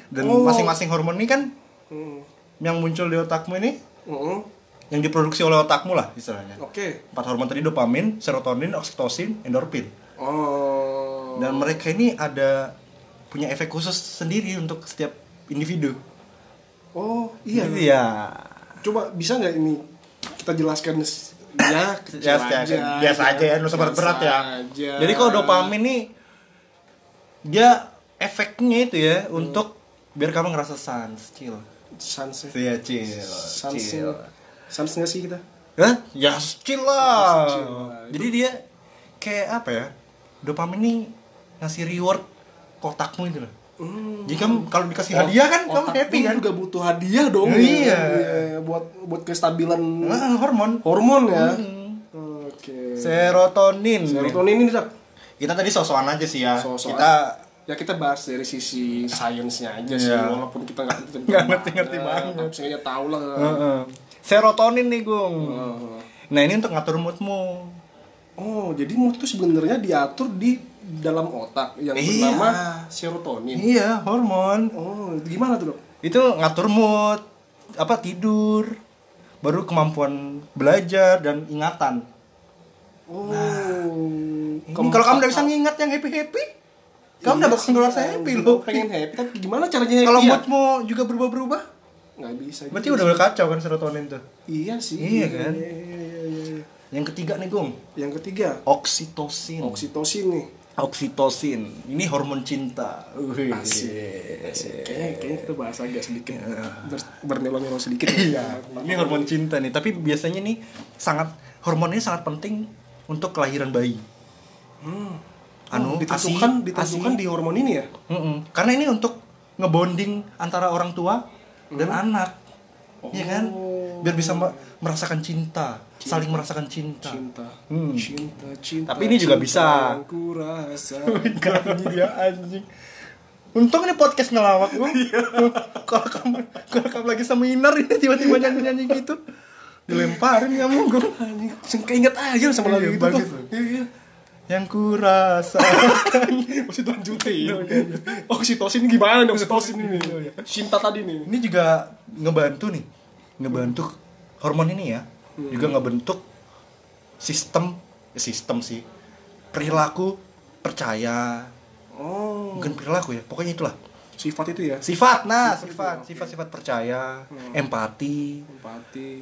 Dan Oh. masing-masing hormon ini kan Hmm. yang muncul di otakmu ini Hmm. yang diproduksi oleh otakmu lah istilahnya. Oke. Empat hormon tadi dopamin, serotonin, oksitosin, endorfin. Oh. Dan mereka ini ada punya efek khusus sendiri untuk setiap individu. Oh, iya. Jadi ya Coba bisa nggak ini kita jelaskan ya <laughs> kecil biasa aja, aja, biasa aja ya, usah Biasa berat ya. aja. Jadi kalau dopamin nih dia efeknya itu ya untuk biar kamu ngerasa sans, chill. sans Iya, chill. sans chill. sans nggak sih kita? Hah? Ya chill lah. Chill lah. Jadi dia kayak apa ya? Dopamin nih ngasih reward kotakmu itu loh. Hmm. Jadi kamu kalau dikasih hadiah kan kamu happy kan? juga butuh hadiah dong. Iya. buat buat kestabilan Nah, hormon hormon ya. Hmm. Oke. serotonin. Serotonin ini dak. Kita tadi sosokan aja sih ya. So-soan. Kita Ya kita bahas dari sisi sainsnya aja sih, Iya. walaupun kita nggak Nggak ngerti-ngerti banget. Tapi seenggaknya tahu lah. Heeh. Serotonin nih, Gung. Heeh. Nah, ini untuk ngatur moodmu. Oh, jadi mood itu sebenarnya diatur di dalam otak yang Iya. bernama serotonin. Iya, hormon. Oh, gimana tuh dok? Itu ngatur mood, apa tidur, baru kemampuan belajar dan ingatan. Oh, Ini kalau kamu udah bisa ngingat yang happy happy, kamu udah bakal ngerasa happy loh. Pengen happy, tapi gimana caranya happy? Kalau ya? moodmu juga berubah-berubah, nggak bisa. berarti gitu udah kacau kan serotonin tuh. Iya sih. Iya kan? Iya, iya, iya, iya. Yang ketiga nih, Gung. Yang ketiga, Oksitosin. oksitosin nih. Oksitosin. Ini hormon cinta. Wih. Asik. Kayaknya, kayaknya kita bahas agak sedikit ber, bermelo-melo sedikit. Iya, ini hormon cinta nih. Tapi biasanya nih sangat hormon ini sangat penting untuk kelahiran bayi. Hmm. Anu, Oh, ditentukan, ASI, ditentukan ASI. di hormon ini ya? Mm-mm. Karena ini untuk ngebonding antara orang tua dan anak. Iya kan? Biar bisa merasakan cinta, saling merasakan cinta. Cinta, Hmm. cinta, cinta. Tapi ini juga cinta bisa. Yang ku rasa. <laughs> Ini dia anjing. Untung ini podcast ngelawak gue. Kalau kamu kalau kamu lagi seminar ini tiba-tiba nyanyi-nyanyi gitu. Dilemparin kamu gue. Anjing, keinget aja sama lagu Iya, itu bagus. tuh. Iya. Yang kurasa. Masih <laughs> lanjutin. Oksitosin gimana nih oksitosin ini? Cinta tadi nih. ini juga ngebantu nih. Ngebantu hormon ini ya. Juga ngebentuk sistem eh, sistem sih. Perilaku percaya. Oh, Bukan perilaku ya, pokoknya itulah. sifat itu ya. Sifat, nah, sifat, sifat-sifat percaya, empati, Empati.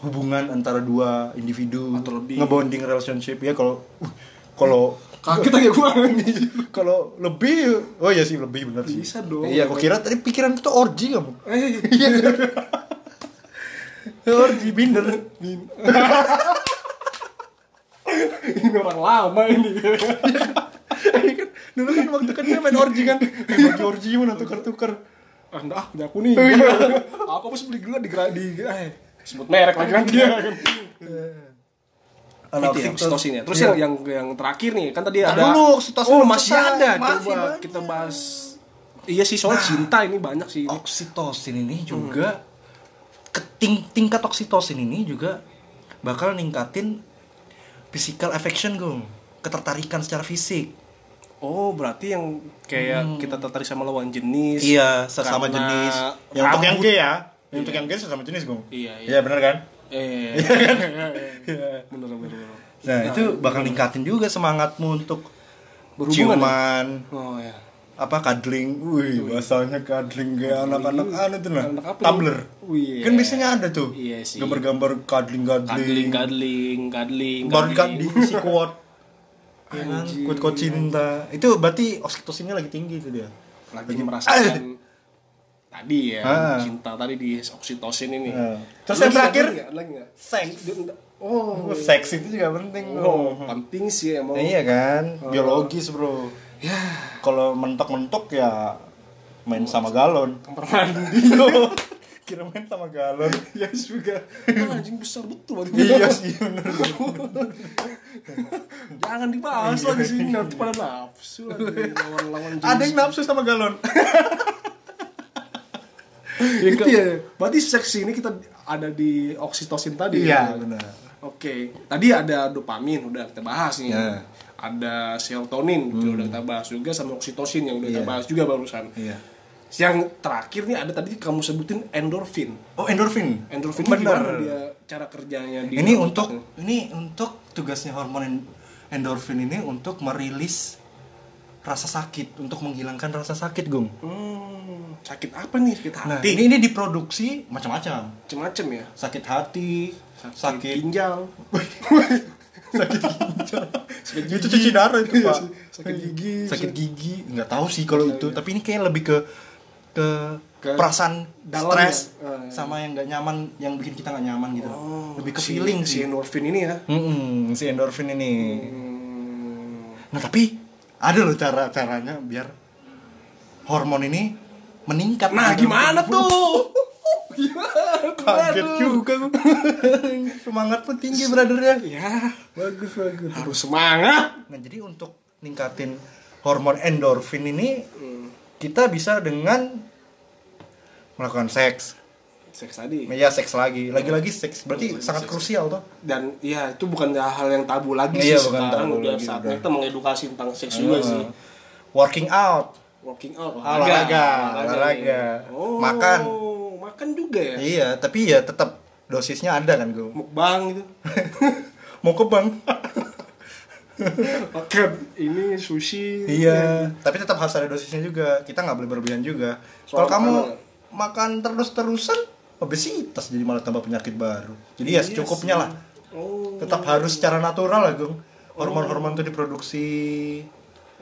hubungan antara dua individu Atau lebih. ngebonding relationship ya kalau uh, kalau Kaget aja gua. <laughs> kalau lebih oh ya sih lebih benar sih Bisa dong. iya aku kira tadi pikiran itu orgi kamu Eh, <laughs> iya orgi binder <laughs> ini orang lama ini. <laughs> dulu kan waktu kecil main orgi kan orgi orgi mana tukar tukar Ah, enggak, ah, punya aku nih. aku harus beli gula di di eh sebut merek lagi nanti ya. Itu ya, oksitosin ya. Terus yang, yang yang terakhir nih, kan tadi ada dulu, oksitosin Oh, masih ada. Coba kita bahas Iya sih soal cinta ini banyak sih. oksitosin ini juga keting tingkat oksitosin ini juga bakal ningkatin physical affection gue ketertarikan secara fisik Oh, berarti yang kayak kita tertarik sama lawan jenis. iya sesama jenis yang untuk yang gay ya yang untuk yang gay sesama jenis gue Iya, iya. iya benar kan Eh. <laughs> bener bener bener. nah itu bakal ningkatin juga semangatmu untuk Berhubungan ya? ciuman Oh ya. Apa cuddling? Wih bahasanya cuddling kayak anak-anak anu tuh apa tumbler tuh? Wih, kan biasanya ada tuh. Iya sih. gambar-gambar cuddling Cuddling, cuddling cuddling, cuddling, baru diisi quote ya kan quote quote cinta. Itu berarti oksitosinnya lagi tinggi itu dia. Lagi merasakan tadi ya Ah. cinta tadi di oksitosin ini. Ah. Terus Lagi yang terakhir? Lagi? Lagi? Seks. Oh. Seks itu juga penting oh penting sih emang. Nah, iya kan? Biologis bro ya kalau mentok-mentok ya main sama galon kamar mandi <laughs> kira main sama galon ya juga Ah, <laughs> anjing besar betul waktu itu. iya sih bener <laughs> jangan dibahas lagi sini nanti pada nafsu lawan-lawan ada yang nafsu sama galon Itu ya. Berarti seks ini kita ada di oksitosin tadi. iya ya? benar Oke. Tadi ada dopamin udah kita bahas nih. Ya. Ada serotonin juga udah kita bahas juga sama oksitosin yang udah kita Iya. bahas juga barusan. iya Yang terakhir nih ada tadi kamu sebutin endorfin. oh endorfin Endorfin benar dia cara kerjanya di ini untuk otak? ini untuk tugasnya hormon en- endorfin ini untuk merilis rasa sakit untuk menghilangkan rasa sakit gung Hmm, sakit apa nih? Sakit nah hati. ini ini diproduksi macam-macam Macem-macem ya. sakit hati Sakit, sakit ginjal. <laughs> sakit itu cuci darah itu Iya pak. Sakit gigi. sakit gigi nggak tahu sih kalau itu tapi ini kayak lebih ke ke, Ke perasaan stres Ah, iya. sama yang nggak nyaman yang bikin kita nggak nyaman gitu Oh, lebih ke si- feeling si sih endorfin ini ya. Mm-mm, si endorfin ini Hmm. nah tapi ada loh cara caranya biar hormon ini meningkat Nah, gimana tuh? <laughs> kaget juga <laughs> semangat tuh tinggi brother ya Ya, bagus bagus. Harus semangat. nah jadi untuk ningkatin hormon endorfin ini Hmm. kita bisa dengan melakukan seks Seks tadi. ya seks lagi lagi-lagi seks berarti sangat krusial tuh Dan ya itu bukan hal yang tabu lagi Iya, sih bukan sekarang tabu udah lagi, saatnya kita mengedukasi tentang seks juga Uh, sih. working out Working out, Olahraga, olahraga. ya. Oh, Makan. Makan juga ya. iya tapi ya tetap dosisnya ada kan gue Mukbang gitu. mau ke bank Makan ini sushi. iya tapi tetap harus ada dosisnya juga kita nggak boleh berlebihan juga kalau kamu makanan. makan terus-terusan obesitas jadi malah tambah penyakit baru jadi ya Iya secukupnya sih. lah Oh. tetap harus secara natural lah gung hormon-hormon itu diproduksi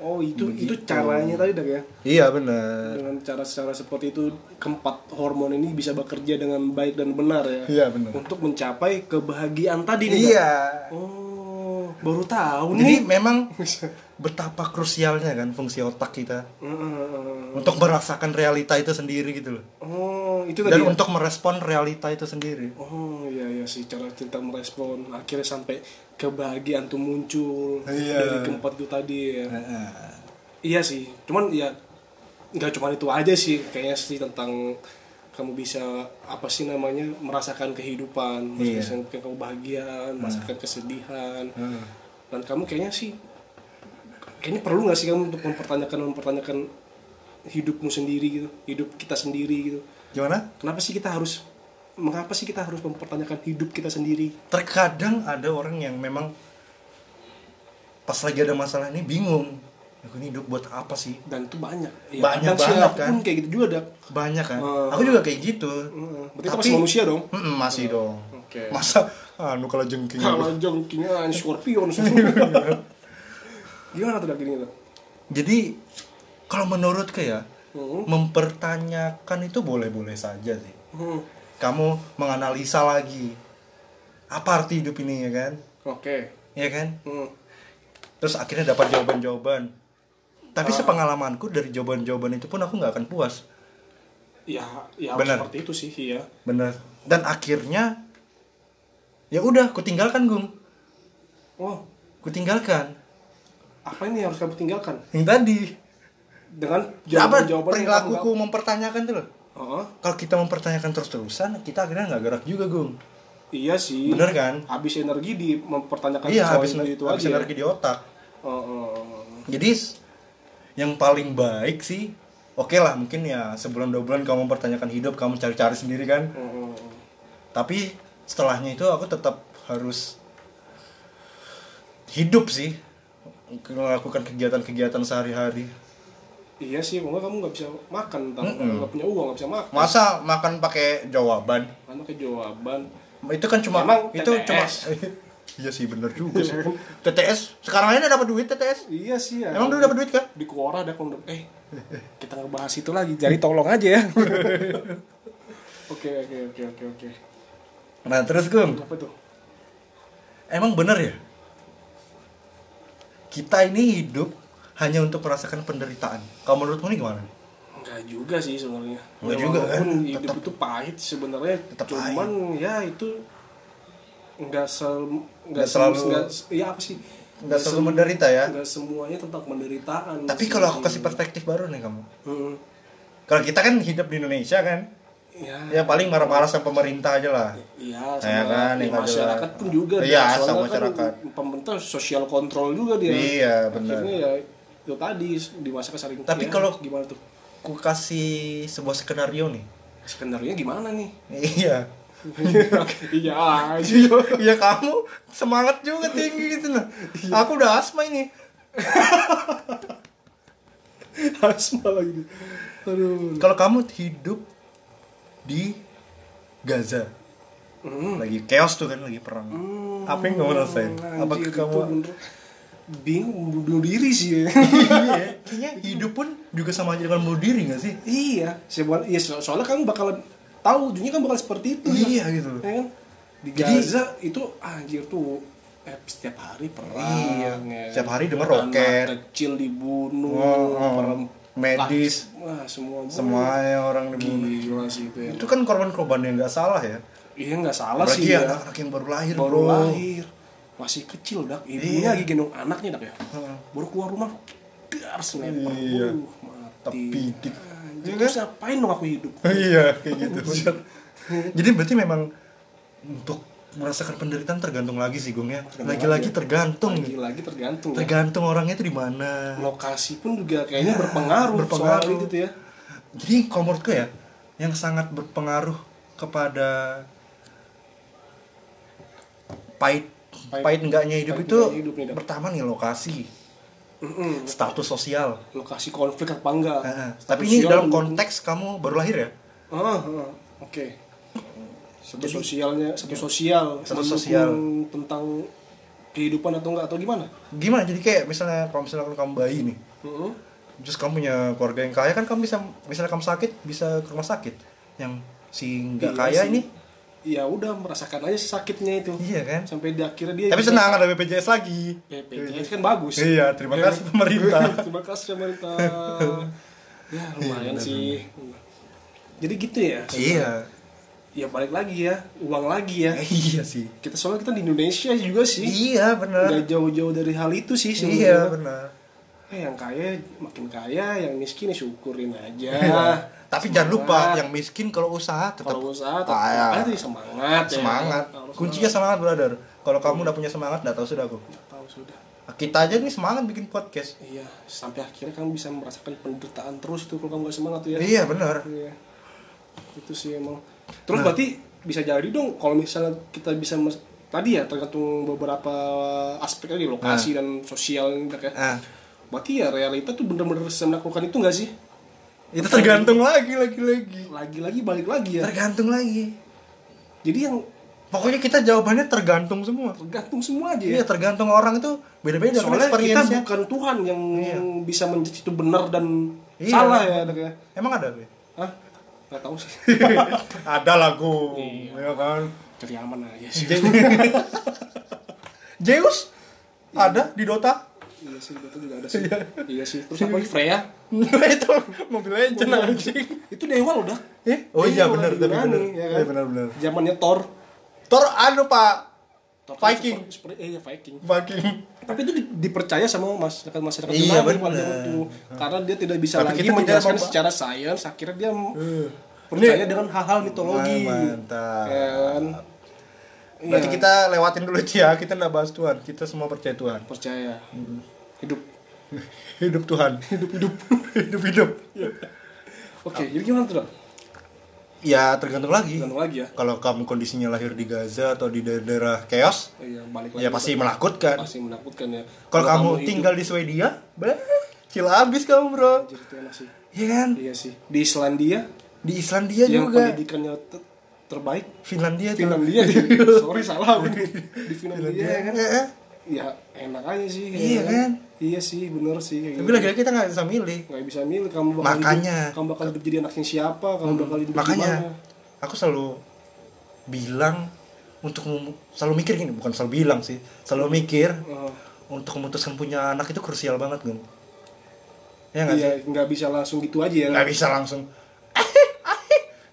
Oh, itu itu Begitu. caranya tadi Dak ya. iya benar. Dengan cara-cara seperti itu keempat hormon ini bisa bekerja dengan baik dan benar ya? Iya benar. Untuk mencapai kebahagiaan tadi nih iya. Oh baru tahu jadi nih. memang betapa krusialnya kan fungsi otak kita. Untuk merasakan realita itu sendiri gitu loh. Oh itu tadi dan ya? untuk merespon realita itu sendiri. Oh iya iya sih cara kita merespon. Akhirnya sampai kebahagiaan tuh muncul Iya. dari keempat itu tadi ya. Iya sih cuman ya nggak cuma itu aja sih kayaknya sih tentang kamu bisa apa sih namanya merasakan kehidupan Iya. merasakan kebahagiaan merasakan kesedihan. Dan kamu kayaknya sih kayaknya perlu nggak sih kamu untuk mempertanyakan mempertanyakan hidupmu sendiri gitu hidup kita sendiri gitu? Gimana? Kenapa sih kita harus mengapa sih kita harus mempertanyakan hidup kita sendiri? Terkadang ada orang yang memang pas lagi ada masalah ini bingung aku ini hidup buat apa sih? Dan itu banyak. Ya, Banyak banget, kan? pun kayak gitu juga dak banyak kan. Oh. aku juga kayak gitu. Heeh. berarti Tapi- masih manusia dong? Mm-mm, masih dong. Oke. Masa anu kalau jengking kalau jengkingnya scorpion <laughs> gimana tuh ini tuh? Jadi kalau menurut ke ya Hmm. mempertanyakan itu boleh-boleh saja sih. Hmm. kamu menganalisa lagi apa arti hidup ini ya kan? Oke. Ya kan? Hmm. terus akhirnya dapat jawaban-jawaban. Tapi Ah. sepengalamanku dari jawaban-jawaban itu pun aku nggak akan puas. Ya ya Benar. seperti itu sih iya. Bener dan akhirnya ya udah ku tinggalkan gung. Oh. Ku tinggalkan apa ini yang harus kamu tinggalkan? Yang tadi. Dengan Ya, yang kamu perilakuku mempertanyakan tuh loh. Heeh. kalau kita mempertanyakan terus-terusan kita akhirnya nggak gerak juga gung. Iya sih. Bener kan? Habis energi di mempertanyakan iya habis, itu, itu habis aja energi di otak. Oh. jadi yang paling baik sih oke lah mungkin ya sebulan dua bulan kamu mempertanyakan hidup kamu cari-cari sendiri kan. Oh. tapi setelahnya itu aku tetap harus hidup sih melakukan kegiatan-kegiatan sehari-hari Iya sih, nggak kamu nggak bisa makan, entah Mm-mm. nggak punya uang nggak bisa makan. masa makan pakai jawaban Karena ke jawaban. itu kan cuma Emang itu TTS. cuma <laughs> Iya sih bener juga sih. <laughs> TTS sekarang aja dapat duit TTS. Iya sih ya. Emang dulu dapat duit kah? di Quora ada kondom. Eh, kita ngebahas itu lagi. Jadi tolong aja ya. <laughs> Oke, oke, oke, oke, oke. Nah terus Gung, Apa tuh? emang bener ya? Kita ini hidup hanya untuk merasakan penderitaan. Kalau menurutmu ini gimana? Enggak juga sih sebenarnya. Enggak Ya, juga, kan? hidup Tetap- itu pahit sebenarnya. Tetap Cuman ya itu enggak sel Nggak enggak selalu- selalu enggak ya apa sih? Nggak selalu menderita ya? Enggak semuanya tentang penderitaan. Tapi kalau aku kasih perspektif baru nih kamu. Hmm. Kalau kita kan hidup di Indonesia kan, Ya, ya paling marah-marah sama pemerintah aja lah. Iya, Ya sama kan, ya, yang nggak masyarakat pun juga. Iya, sama kan masyarakat. pemerintah sosial kontrol juga dia. Iya, benar. Akhirnya ya itu tadi di masa kesering. Tapi ya, kalau- gimana tuh? Aku kasih sebuah skenario nih. Skenario gimana nih? Iya. <laughs> Iya. <laughs> Iya kamu semangat juga tinggi gitu nah. Aku udah asma ini. <laughs> Asma lagi. Aduh. Kalau kamu hidup di Gaza, Hmm. lagi chaos tuh kan lagi perang. Apa yang kamu rasain? Apa Anjir, kamu itu bener bingung bunuh diri sih ya. <laughs> iya, kayaknya <laughs> hidup pun juga sama aja dengan bunuh diri gak sih? iya, sebuah iya so- soalnya kamu bakal tahu ujungnya kan bakal seperti itu. Iya, ya. gitu. Ya kan? Di Jadi- Gaza itu anjir tuh eh, setiap hari perang. Iya, ya. setiap hari dengar roket. kecil dibunuh, Oh, oh. Medis. wah semua Semuanya orang dibunuh. Sih itu ya. Itu kan korban-korban yang nggak salah ya. Iya nggak salah Apalagi sih ya. anak-anak yang baru lahir, baru bro. lahir masih kecil dak ibunya Iya. lagi gendong anaknya dak ya baru keluar rumah dar sniper Iya. Buh, mati Tepidik. Anjir, Iya terus kan? ngapain dong aku hidup <laughs> iya kayak gitu <laughs> jadi berarti memang untuk merasakan penderitaan tergantung lagi sih Gung ya lagi-lagi tergantung lagi-lagi tergantung ya. tergantung orangnya itu di mana lokasi pun juga kayaknya berpengaruh, berpengaruh. soal itu tuh ya jadi kalau menurutku ya yang sangat berpengaruh kepada pahit Pahit- pahit enggaknya hidup pahit itu hidup nih, pertama nih lokasi. Mm-mm. status sosial. Lokasi konflik apa enggak. Status tapi ini dalam konteks kamu baru lahir ya? Ah, ah, oke. Satu sosialnya satu sosial. Satu sosial. tentang kehidupan atau enggak atau gimana? Gimana? Jadi kayak misalnya kalau misalnya kamu bayi nih. Heeh. Terus kamu punya keluarga yang kaya kan kamu bisa misalnya kamu sakit bisa ke rumah sakit. Yang si nggak Iya kaya sih. ini. Ya udah merasakan aja sakitnya itu. Iya kan? Sampai di akhirnya dia tapi senang ada BPJS lagi. BPJS kan bagus. Iya terima kasih pemerintah. <laughs> Terima kasih pemerintah. Ya lumayan sih. jadi gitu ya. Iya. Ya balik lagi ya. Uang lagi ya. <laughs> Iya sih. Kita soalnya kita di Indonesia juga sih. Iya benar. Nggak jauh-jauh dari hal itu sih iya sebenarnya. benar eh yang kaya makin kaya yang miskin ya syukurin aja <laughs> Iya. tapi jangan lupa Semangat. yang miskin kalau usaha tetap kalau usaha tetap kaya. makanya tuh semangat ya. semangat Harus kuncinya semangat brother kalau kamu udah punya semangat nggak tahu sudah aku semangat. tahu sudah kita aja nih semangat bikin podcast iya sampai akhirnya kamu bisa merasakan penderitaan terus tuh kalau kamu gak semangat tuh ya iya benar Iya. Itu sih emang. Terus berarti bisa jadi dong kalau misalnya kita bisa tadi ya tergantung beberapa aspek lagi lokasi dan sosial gitu ya. ah Berarti ya realita tuh bener-bener bisa melakukan itu gak sih? itu tergantung lagi lagi lagi Lagi-lagi balik lagi ya. tergantung lagi Jadi yang pokoknya kita jawabannya tergantung semua tergantung semua aja iya ya. tergantung orang itu beda-beda kan Soalnya kita bukan Tuhan yang Iya. bisa menjadi itu benar dan Iya. salah ya, Dok, ya. emang ada Be? Hah? Gak tahu sih. <laughs> ada lagu Iya. ya kan Cari aman aja sih. Zeus ada di Dota iya sih, itu juga ada sih. iya. Sih. Terus apa lagi? Freya? itu mobil legend anjing. Itu dewa loh dah eh? Oh iya benar tapi benar ya kan? Iya, benar benar. Zamannya Thor. Thor anu pak. Thor kan Viking. super- super- eh, iya, Viking. Viking. Tapi itu di- dipercaya sama masyarakat masyarakat Iya, Yunani pada benar. zaman itu. Karena dia tidak bisa Tapi lagi menjelaskan secara sains akhirnya dia percaya dengan hal-hal mitologi. mantap. Ya kan? Berarti Iya, kita lewatin dulu itu ya kita nggak bahas Tuhan. Kita semua percaya Tuhan. Percaya hidup. <laughs> Hidup Tuhan. Hidup hidup. <laughs> Hidup hidup. Oke jadi gimana tuh ya tergantung lagi. Gantung lagi ya. Kalau kamu kondisinya lahir di Gaza atau di daerah chaos Oh, iya balik lagi ya pasti menakutkan. Pasti menakutkan ya. Kalau kamu hidup, tinggal di Swedia beh cil abis kamu bro. Anjir, itu enak sih. Iya kan? Iya sih. Di Islandia? Di Islandia yang juga. pendidikannya te- terbaik? Finlandia tuh. Finlandia di <laughs> sorry salah di Finlandia ya kan? Eh. Ya enak aja sih Iya ya kan? iya sih bener sih kayak tapi gitu. lagi-lagi kita nggak bisa milih. Nggak bisa milih kamu bakal Makanya. hidup, kamu bakal hidup jadi anaknya siapa kamu bakal hidup makanya. gimana? Aku selalu bilang untuk selalu mikir gini bukan selalu bilang sih selalu mikir Oh, untuk memutuskan punya anak itu krusial banget gun. Ya nggak iya sih? nggak bisa langsung gitu aja ya. Nggak bisa langsung <laughs>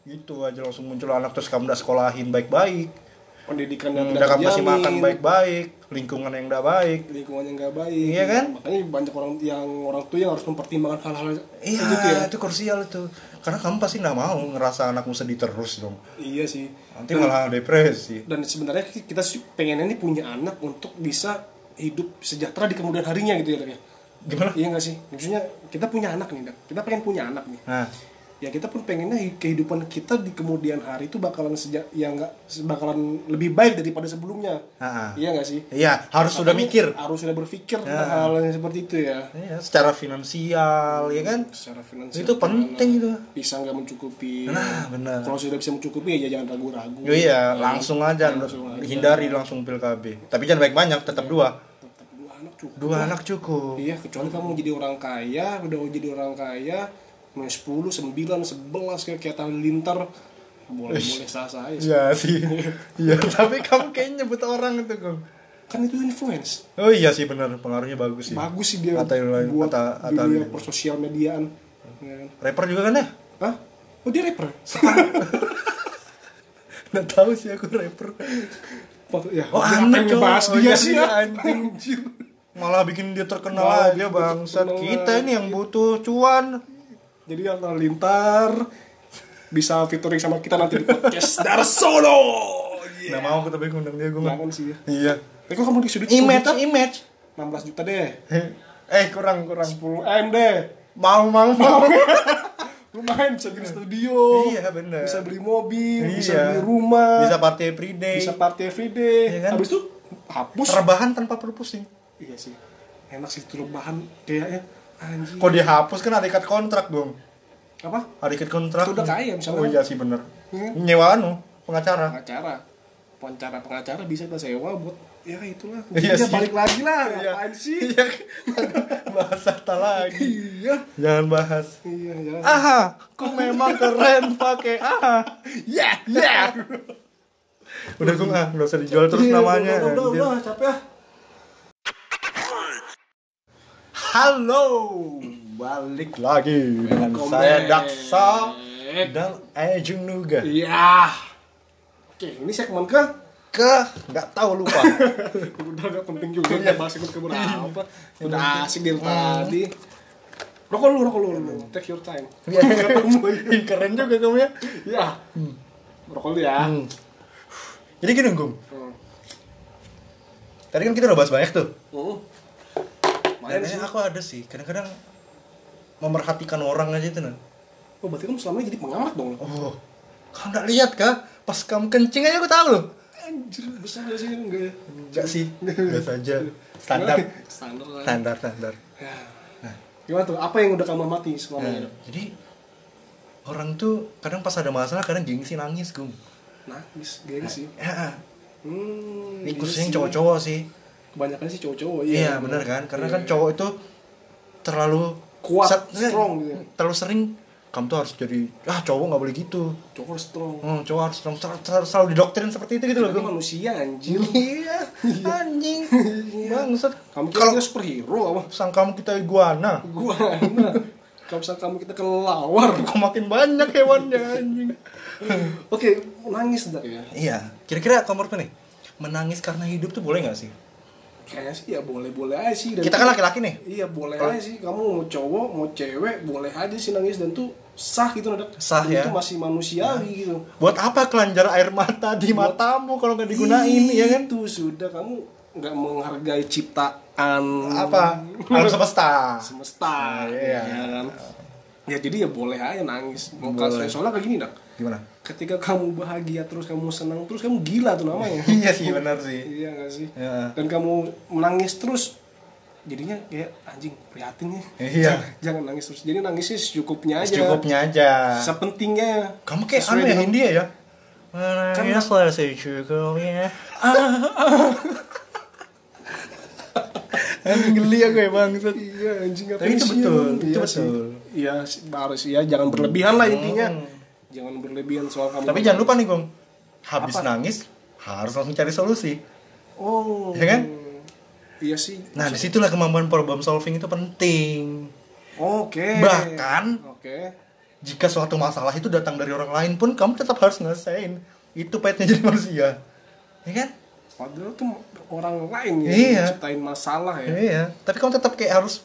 gitu aja langsung muncul anak terus kamu udah sekolahin baik-baik pendidikan yang udah kamu kasih makan baik-baik lingkungan yang udah baik. Lingkungan yang nggak baik. Iya kan? makanya banyak orang yang orang tua yang harus mempertimbangkan hal-hal iya itu ya. itu krusial itu. Karena kamu pasti nggak mau ngerasa anakmu sedih terus dong. Iya sih. Nanti malah depresi. dan sebenarnya kita sih pengennya nih punya anak untuk bisa hidup sejahtera di kemudian harinya gitu ya ya. Gimana? Iya nggak sih? Maksudnya kita punya anak nih Dak. kita pengen punya anak nih. Nah ya kita pun pengennya hi- kehidupan kita di kemudian hari itu bakalan sejak ya nggak bakalan lebih baik daripada sebelumnya Ah, ah. iya nggak sih iya harus sudah Makanya mikir harus sudah berpikir Ya. hal yang seperti itu ya Iya, secara finansial ya kan secara finansial itu penting itu bisa nggak mencukupi nah benar kalau sudah bisa mencukupi ya jangan ragu-ragu Oh iya, langsung aja, Langsung aja. hindari langsung pil KB. Tapi jangan banyak-banyak, tetap dua. tetap dua anak cukup Dua anak cukup. Iya, kecuali kamu jadi orang kaya, udah jadi orang kaya, mau 10, 9, 11 kayak kayak lintar boleh boleh sah sah aja. sih. Iya sih. <laughs> Iya, tapi kamu kayaknya nyebut orang itu, Kong. Kan itu influence. Oh iya sih benar, pengaruhnya bagus sih. Bagus sih dia Kata yang lain, buat kata dunia lain. persosial mediaan. Ya kan? Rapper juga kan ya? Hah? Oh dia rapper? <laughs> Nggak tahu sih aku rapper. Ya, Oh, aneh, ngebahas. Oh, dia iya sih ya? anjing. Malah bikin dia terkenal Malah aja bangsat. Kita ini yang butuh cuan. Jadi yang lintar bisa featuring sama kita nanti di podcast Darsono. Yeah. Nggak mau aku tapi ngundang dia gue. Jangan sih ya. Iya. Eh kok kamu di sudut Image, 10 juta? image. 16 juta deh. Eh kurang kurang. 10 M deh. Mau mau mau. <laughs> lumayan bisa bikin studio Iya, bener. bisa beli mobil bisa Iya. beli rumah Bisa bisa, party everyday. party everyday Iya kan? habis itu hapus Rebahan tanpa perlu pusing. iya sih enak sih itu bahan kayaknya anjing Kok dihapus kan ada ikat kontrak dong. apa Ada ikat kontrak. Itu udah kaya misalnya. Oh iya sih bener. Iya. Nyewa anu pengacara. pengacara pengacara pengacara bisa kita sewa buat ya itulah Iya sih. balik lagi lah Iya. ngapain sih Iya. bahas harta lagi. iya Jangan bahas. iya jangan Aha, ku memang keren pakai aha. ya ya Udah gue ah, nggak usah dijual terus Iya, namanya. udah udah anjir. udah capek ah Halo, balik lagi dengan Welcome saya back. Daksa dan Ajeng Nuga. iya oke ini segmen ke Ke nggak tahu lupa. <laughs> udah gak penting juga ya bahas ikut ke berapa udah asik dari tadi rokok lu rokok lu, lu. take your time <laughs> Iya. Keren juga kamu ya. ya rokok lu ya Hmm. Jadi gini, Gum. Hmm. Tadi kan kita udah bahas banyak tuh. Hmm. Kayaknya aku ada sih. Kadang-kadang memerhatikan orang aja itu nah. Oh, berarti kamu selama ini jadi pengamat dong. Oh, kamu nggak lihat kah? Pas kamu kencing aja aku tahu loh. Anjir, besar gak sih? Enggak ya? Enggak sih, biasa aja. Standar, Standar lah. standar, standar. Ya. Gimana tuh? Apa yang udah kamu amati selama Nah, ini? jadi orang tuh kadang pas ada masalah kadang gengsi nangis gum. Nangis, gengsi. Ya, Hmm, ini khususnya cowok-cowok sih. Kebanyakan sih cowok-cowok. Iya, bener kan? Karena Iya. kan cowok itu terlalu Kuat, set- strong gitu ya. Terlalu sering kamu tuh harus jadi ah cowok nggak boleh gitu. Cowok harus strong. Hmm, cowok harus strong, selalu, selalu, selalu didoktrin seperti itu gitu loh. Manusia anjir. <laughs> Iya, anjing. Bangsat. Kamu Kalau kita superhero apa? sang kamu kita iguana, Gua Kalau misalnya kamu kita kelawar. <laughs> kok makin banyak hewannya anjing. Oke, nangis enggak ya? Iya, kira-kira kamu tuh nih menangis karena hidup tuh boleh nggak sih? Kayaknya sih ya boleh-boleh aja sih. Dan Kita kan laki-laki nih. Iya boleh aja sih kamu mau cowok mau cewek boleh aja sih nangis dan tuh sah gitu Nadak. Sah, Dan ya. Itu masih manusiawi gitu. Buat apa kelanjar air mata di matamu kalau nggak digunain ya kan? Itu sudah kamu nggak menghargai ciptaan Apa? Alam semesta. semesta. iya. ya kan? Ya jadi ya boleh aja nangis. Mau kasus soalnya kayak gini dak. Gimana? Ketika kamu bahagia terus kamu senang terus kamu gila tuh namanya. <laughs> iya sih benar sih. iya gak sih? Ya. Dan kamu menangis terus jadinya kayak anjing prihatin ya. Iya. Jangan, jangan nangis terus. Jadi nangisnya secukupnya aja. Secukupnya aja. Sepentingnya. Kamu kayak anu ya India ya? Menangislah secukupnya. <laughs> Anjing geli aku ya bangsat. Iya anjing Tapi ngapain itu sih, betul, itu Iya betul. sih. Iya sih, harus ya jangan berlebihan lah intinya. Jangan berlebihan soal kamu. Tapi jangan lupa nih, Gong. Habis Apa? nangis harus langsung cari solusi. Oh. Iya kan? Iya sih. Nah, di situlah kemampuan problem solving itu penting. Oke. Bahkan- Oke. Jika suatu masalah itu datang dari orang lain pun, kamu tetap harus ngelesain. Itu pahitnya jadi manusia. Ya kan? Padahal tuh orang lain ya Iya. yang ciptain masalah ya. Iya, tapi kamu tetap kayak harus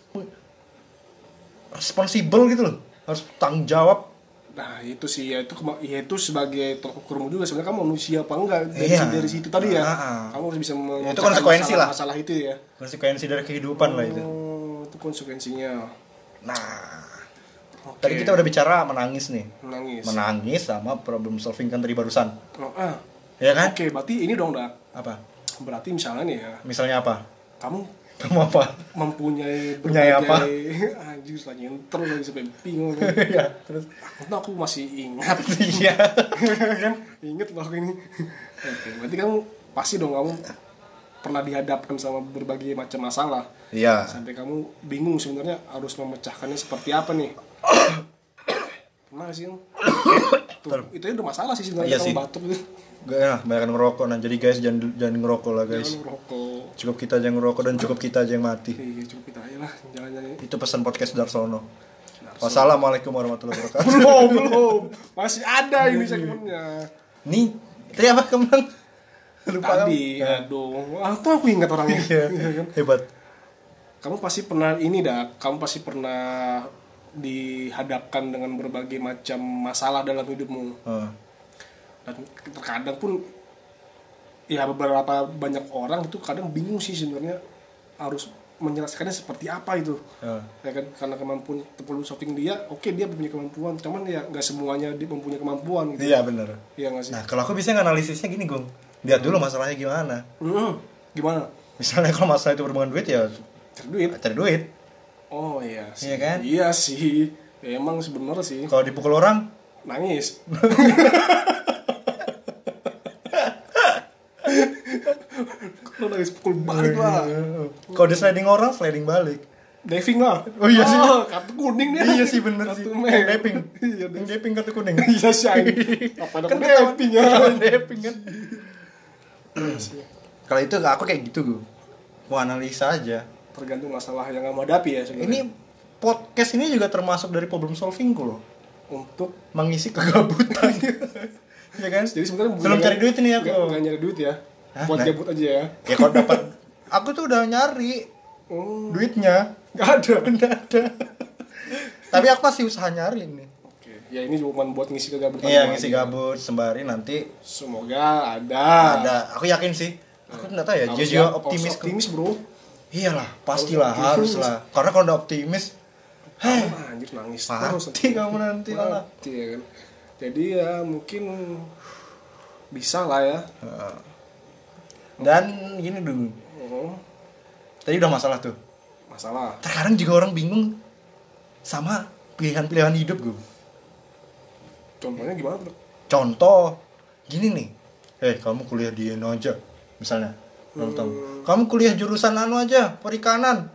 responsibel gitu loh. Harus tanggung jawab. Nah itu sih ya itu ya itu sebagai tolak ukurmu juga sebenarnya kamu manusia apa enggak dari, Iya. dari situ tadi ya. Ah. Kamu harus bisa memecahkan konsekuensi masalah, lah. masalah itu ya. Konsekuensi dari kehidupan lah itu. Oh, itu konsekuensinya. Nah, Oke. tadi kita udah bicara menangis nih. menangis. Menangis sama problem solving kan tadi barusan. Oh, ah. Ya kan? Oke, berarti ini dong, Dak. Apa? Berarti misalnya nih ya, Misalnya apa? Kamu apa? mempunyai Punyai apa? anjir lagi terus lagi sampai bingung <laughs> Iya, terus Untung aku masih ingat <laughs> iya. <laughs> kan inget loh aku ini oke berarti kamu pasti dong kamu pernah dihadapkan sama berbagai macam masalah Iya. sampai kamu bingung sebenarnya harus memecahkannya seperti apa nih <coughs> pernah sih? Tuh, itu udah masalah sih sebenarnya Iya kamu sih. batuk gitu Gak ya, banyak ngerokok nah. Jadi guys jangan jangan ngerokok lah guys. jangan rokok Cukup kita aja yang ngerokok dan cukup kita aja yang mati. iya cukup kita aja lah jalan-jalan Itu pesan podcast Darsono. Wassalamualaikum warahmatullahi wabarakatuh. <laughs> belum belum masih ada ini segmennya Nih, tadi apa kemang? <laughs> Lupa tadi kamu. aduh atau aku ingat orangnya Iya. <laughs> Iya kan? Hebat. kamu pasti pernah ini dah kamu pasti pernah dihadapkan dengan berbagai macam masalah dalam hidupmu Oh. Dan terkadang pun ya beberapa banyak orang itu kadang bingung sih sebenarnya harus menyelesaikannya seperti apa itu Oh. ya kan karena kemampuan problem shopping dia oke dia punya kemampuan cuman ya nggak semuanya dia mempunyai kemampuan gitu Iya bener. iya nggak sih Nah kalau aku bisa nganalisisnya gini Gung. Lihat dulu masalahnya gimana. Mm, gimana Misalnya kalau masalah itu berhubungan duit ya cari duit cari duit. oh iya sih Iya kan? iya sih Ya, emang sebenarnya sih Kalau dipukul orang, nangis <laughs> kalau nangis pukul balik lah kalau di sliding orang, sliding balik. diving lah Oh iya sih. kartu kuning dia iya sih bener sih. kartu Yang merah Deping. iya Yang Deping kartu kuning. <laughs> iya sih apa Kan diving ya Deping kan. Kalau itu aku kayak gitu gue. Mau analisa aja. tergantung masalah yang kamu hadapi ya sebenarnya Ini podcast ini juga termasuk dari problem solving loh. untuk Mengisi kegabutan. <laughs> ya kan? jadi sebenarnya Belum cari duit ini aku. nggak nyari duit ya Hah? buat Nah. gabut aja ya Ya kalau dapat <laughs> aku tuh udah nyari oh duitnya. nggak ada <laughs> Nggak ada. Tapi aku masih usaha nyari nih. oke ya ini cuma buat ngisi kegabutan Iya, ngisi aja. gabut sembari nanti semoga ada ada. Aku yakin sih. Aku nggak tahu ya, Jojo optimis. optimis bro Iyalah, pastilah Harus lah. Karena kalau udah optimis, heh, anjir nangis terus pasti kamu nanti lah. ya kan jadi ya mungkin bisa lah ya Dan gini dulu, oh, tadi udah masalah tuh. masalah Terkadang juga orang bingung sama pilihan-pilihan hidup gue. contohnya gimana bro Contoh, gini nih, eh kamu kuliah di Eno aja, misalnya. Contoh, kamu kuliah jurusan anu aja, perikanan.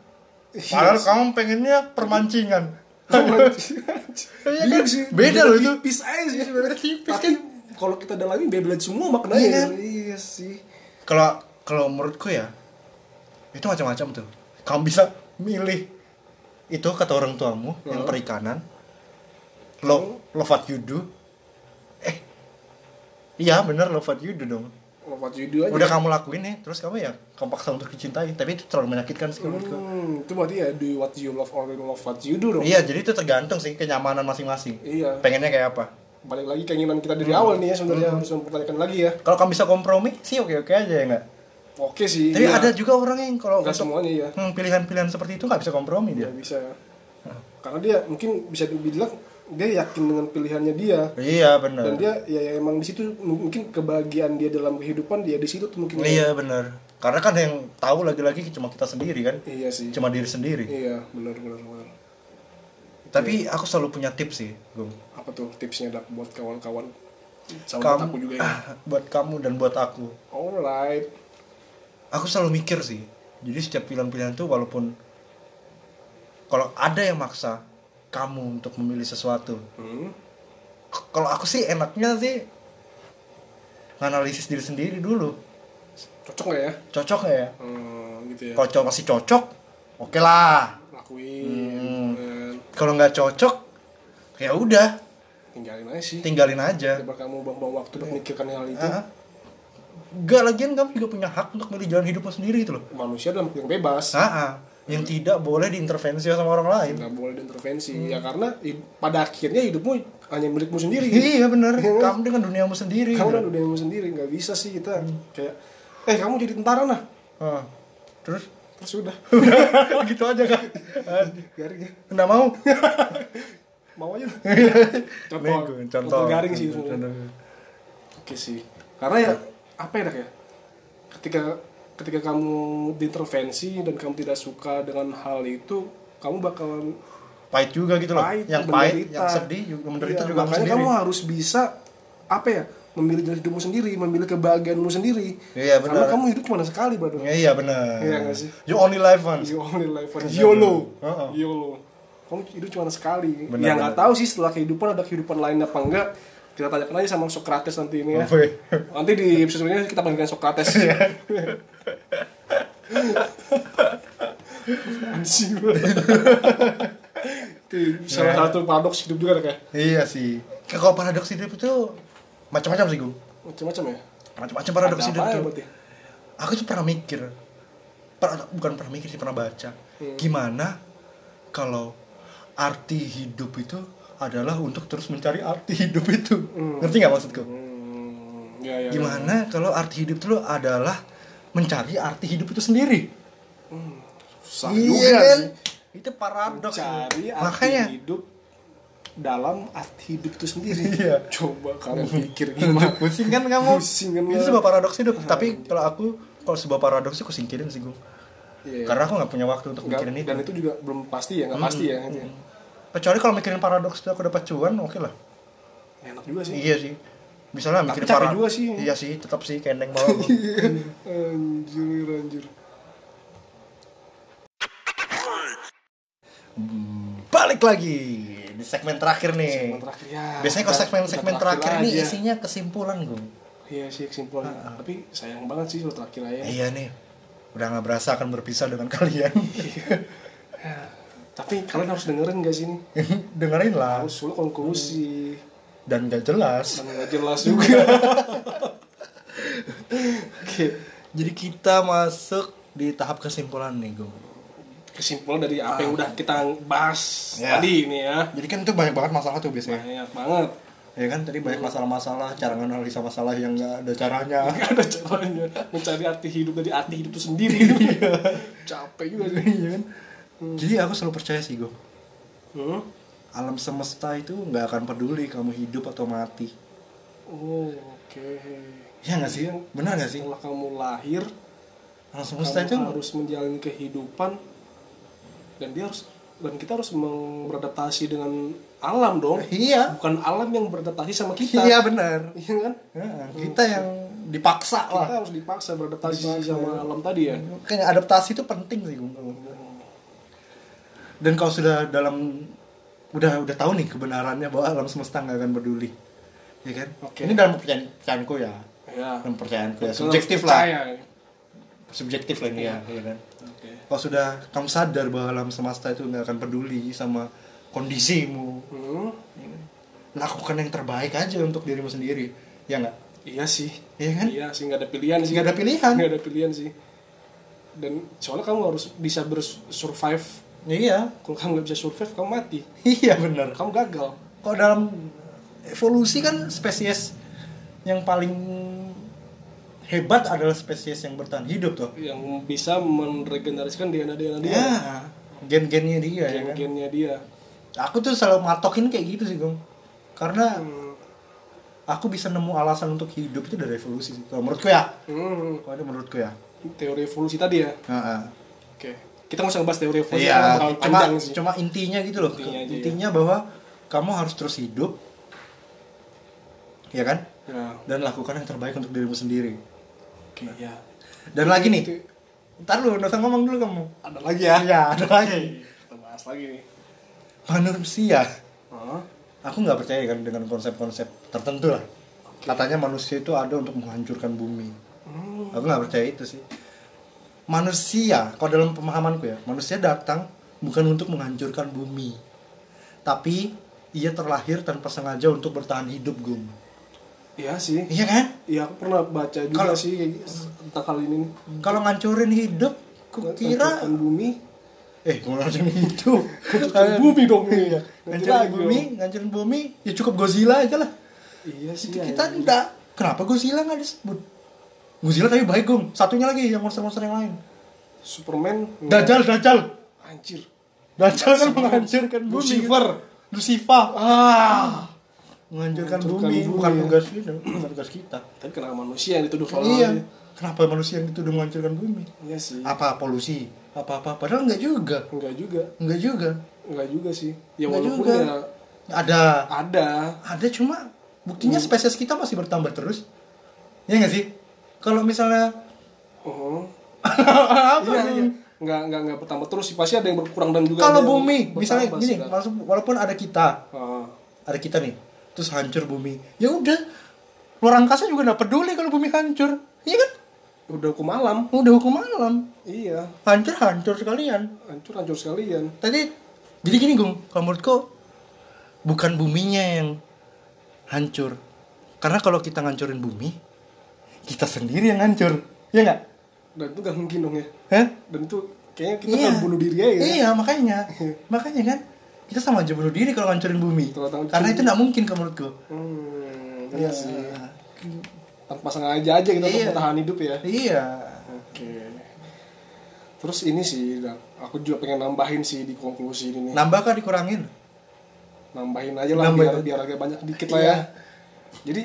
Padahal kamu pengennya permancingan. <laughs> Iya Iya kan? sih, Beda loh itu. tipis aja sih Sebenarnya tipis kan. kalau kita dalami Beyblade semua Iya maknanya kan? iya sih Kalau kalau menurutku ya, itu macam-macam tuh. Kamu bisa milih itu kata orang tuamu yang perikanan. Love, love what you do. Eh, iya bener love what you do dong. Lovat judul aja Udah kamu lakuin nih, terus kamu ya kamu paksa untuk dicintai. Tapi itu terlalu menyakitkan sih menurutku. hmm, itu berarti ya do what you love or love what you do dong Iya, jadi itu tergantung sih kenyamanan masing-masing. iya Pengennya kayak apa? Balik lagi keinginan kita dari awal nih ya sebenarnya harus mempertanyakan lagi ya Kalau kamu bisa kompromi, sih oke-oke aja ya nggak? oke sih Tapi iya. ada juga orang yang kalau nggak semuanya ya hmm, pilihan-pilihan seperti itu nggak bisa kompromi dia. nggak bisa ya karena dia mungkin bisa dibilang dia yakin dengan pilihannya dia Iya benar. dan dia ya, ya emang di situ mungkin kebahagiaan dia dalam kehidupan dia di situ tuh mungkin Iya benar. Karena kan yang tahu lagi-lagi cuma kita sendiri kan, iya sih cuma diri sendiri. iya benar benar benar Tapi aku selalu punya tips sih, Gung. Apa tuh tipsnya dak buat kawan-kawan Sama buat kamu aku juga ya. <laughs> buat kamu dan buat aku Alright. aku selalu mikir sih jadi setiap pilihan-pilihan tuh walaupun kalau ada yang maksa kamu untuk memilih sesuatu Hmm. kalau aku sih enaknya sih nganalisis diri sendiri dulu Cocok nggak ya? cocok nggak ya Hmm, gitu ya. kalau masih cocok oke lah Lakuin. Hmm. Dan kalau nggak cocok ya udah tinggalin aja sih. tinggalin aja Daripada kamu buang-buang waktu buat mikirkan hal itu. Ah. Gak lagian kamu juga punya hak untuk milih jalan hidupmu sendiri itu loh. Manusia dalam yang bebas. Yang tidak boleh diintervensi sama orang lain. nggak boleh diintervensi Hmm. ya karena pada akhirnya hidupmu hanya milikmu sendiri Iya bener, <laughs> kamu dengan duniamu sendiri. kamu kan udah sendiri nggak bisa sih kita Hmm. kayak eh kamu jadi tentara nah Ah. Terus terus udah <laughs> gitu aja kan? garing <laughs> ya Nggak mau. Mau aja <laughs> contoh Bego, contoh garing sih. Contoh. oke sih karena ya apa ya Dak, ya ketika ketika kamu diintervensi dan kamu tidak suka dengan hal itu kamu bakalan Pahit juga gitu loh. pahit yang pahit, menderita. yang sedih, juga menderita Iya, juga makanya kamu harus bisa apa ya memilih jalan hidupmu sendiri memilih kebahagiaanmu sendiri Iya, karena benar. kamu hidup cuma sekali Ya, iya benar. Iya nggak sih? You only live once. you only live once YOLO Heeh. YOLO kamu hidup cuma sekali. Benar, ya nggak tahu sih setelah kehidupan ada kehidupan lain apa enggak. Kita tanyakan aja sama Socrates nanti ini ya. Nanti di episode ini kita panggilkan Socrates. Iya. <laughs> anjing. Itu salah satu paradoks hidup juga kayak. Iya sih. Kalau paradoks hidup itu macam-macam sih gue. macam-macam ya? Macam-macam paradoks hidup apa ya tuh. berarti? Aku tuh pernah mikir. Per- bukan pernah mikir sih pernah baca. Hmm. gimana kalau arti hidup itu adalah untuk terus mencari arti hidup itu. Ngerti nggak maksudku? Hmm, ya, ya, gimana kalau arti hidup itu adalah mencari arti hidup itu sendiri? Susah Iya kan? itu paradoks. Cari arti makanya. hidup dalam arti hidup itu sendiri. Iya. coba kalian pikir gimana? <laughs> Pusing kan kamu? Pusing kan, itu sebuah paradoks hidup. Tapi kalau aku kalau sebuah paradoks aku singkirin sih gue Iya. karena aku nggak punya waktu untuk mikirin itu. dan itu juga belum pasti ya nggak pasti ya gitu ya. Kecuali kalau mikirin paradoks itu aku dapat cuan oke lah enak juga sih Iya sih. Misalnya Tapi mikirin capek para- juga sih. Iya sih, tetap sih kendeng <laughs> banget. anjir anjir Balik lagi di segmen terakhir nih. Segmen terakhir ya Biasanya kalau udah- segmen-segmen udah terakhir ini isinya kesimpulan gue. iya sih kesimpulannya tapi sayang banget sih udah terakhir aja Iya nih. Udah nggak berasa akan berpisah dengan <laughs> kalian. Tapi kalian harus dengerin gak sih ini <laughs> Dengerin lah harus dulu konklusi dan gak jelas. dan nggak jelas juga <laughs> Oke. Jadi kita masuk di tahap kesimpulan nih, gue. kesimpulan dari apa yang udah kita bahas Ya. tadi ini ya Jadi kan itu banyak banget masalah tuh biasanya. banyak banget Ya kan tadi banyak masalah-masalah, cara nganalisa masalah yang nggak ada caranya. Gak ada caranya mencari arti hidup dari arti hidup itu sendiri <laughs> capek juga sih Iya kan? Jadi aku selalu percaya sih, gue. hmm? alam semesta itu nggak akan peduli kamu hidup atau mati. Oh oke. Ya nggak sih? Benar nggak sih? Setelah kamu lahir alam semesta kamu itu harus menjalani kehidupan. Dan dia harus dan kita harus beradaptasi dengan alam dong. Iya. Bukan alam yang beradaptasi sama kita. Iya benar. Iya kan? Ya, kita yang dipaksa kita lah. harus dipaksa beradaptasi sama alam tadi ya. Kayaknya adaptasi itu penting sih Gung. Dan kalau sudah dalam udah udah tahu nih kebenarannya bahwa alam semesta nggak akan peduli. Ya kan? Oke. ini dalam percayaan percayaanku ya. Ya. Dalam percayaanku ya. Subjektif lah. subjektif lah ini ya, ya kan? Oke. kalau sudah kamu sadar bahwa alam semesta itu nggak akan peduli sama kondisimu Hmm, lakukan yang terbaik aja untuk dirimu sendiri. Ya nggak? Iya sih. Iya kan? iya sih nggak ada pilihan sih. Nggak ada pilihan. nggak ada pilihan sih. Dan soalnya kamu harus bisa bersurvive iya. Kalau kamu nggak bisa survive kamu mati. <laughs> Iya benar. Kamu gagal. Kalau dalam evolusi kan spesies yang paling hebat adalah spesies yang bertahan hidup tuh. Yang bisa meregenerasikan DNA DNA dia. Ya gen-gennya dia ya kan? Gen-gennya dia. Aku tuh selalu matokin kayak gitu sih gong karena Hmm. aku bisa nemu alasan untuk hidup itu dari evolusi sih. Kalau menurutku ya. Hmm, kalau itu menurutku ya. Teori evolusi tadi ya. Heeh. oke kita nggak usah bahas teori evolusi Iya, karena bakal cuma panjang sih cuma intinya gitu loh. Intinya Intinya, aja, ya. bahwa kamu harus terus hidup. Ya kan? Ya. dan lakukan yang terbaik untuk dirimu sendiri Oke, ya. dan lagi nih ntar lu nggak usah ngomong dulu kamu Ada lagi ya? Iya, ada lagi. Kita bahas lagi nih. manusia Hah? aku nggak percaya kan dengan konsep-konsep tertentu lah katanya manusia itu ada untuk menghancurkan bumi aku nggak percaya itu sih manusia kalau dalam pemahamanku ya manusia datang bukan untuk menghancurkan bumi tapi ia terlahir tanpa sengaja untuk bertahan hidup gum Iya sih. iya kan Iya, aku pernah baca juga Kalau- sih tentang hal ini. kalau ngancurin hidup ku kira bumi. eh kalau ngancurin hidup Hancurkan bumi dong. Iya. Ngancurin bumi ngancurin bumi ya cukup Godzilla aja lah Iya sih. Itu ya. kita enggak kenapa Godzilla nggak disebut Godzilla tapi baik gum satunya lagi yang monster-monster yang lain. Superman. Dajjal Dajjal. Anjir. Dajjal kan menghancurkan bumi. Lucifer. Lucifer. Ah. menghancurkan bumi. bumi, bukan tugas kita bukan tugas kita. Tapi kenapa manusia yang dituduh kalau iya. kenapa manusia yang dituduh menghancurkan bumi? Iya sih. apa polusi? Apa apa padahal enggak juga. Enggak juga. enggak juga. Enggak juga sih. Ya Enggak walaupun juga. ya ada. Ada. ada cuma buktinya spesies kita masih bertambah terus. Ya nggak sih kalau misalnya Oh. <laughs> apa Iya, iya. Enggak enggak enggak bertambah terus sih. Pasti ada yang berkurang dan juga kalau bumi misalnya gini maksud walaupun ada kita Ah. ada kita nih terus hancur bumi ya udah luar angkasa juga nggak peduli kalau bumi hancur iya kan Udah hukum alam. udah hukum malam Iya. hancur hancur sekalian Hancur hancur sekalian. tadi jadi gini gung kalau menurutku bukan buminya yang hancur karena kalau kita ngancurin bumi kita sendiri yang hancur ya nggak Dan itu gak mungkin dong ya. Hah? Dan itu kayaknya kita kan bunuh diri aja ya. iya makanya <laughs> makanya kan kita sama aja bunuh diri kalau ngancurin bumi karena itu nggak mungkin kalau menurutku Hmm, iya sih. Tanpa sengaja aja kita untuk Iya. bertahan hidup ya. iya Oke. Terus ini sih, aku juga pengen nambahin sih di konklusi ini nih. nambah kah dikurangin Nambahin aja lah Nambahin biar biar agak banyak dikit lah Iya. ya. Jadi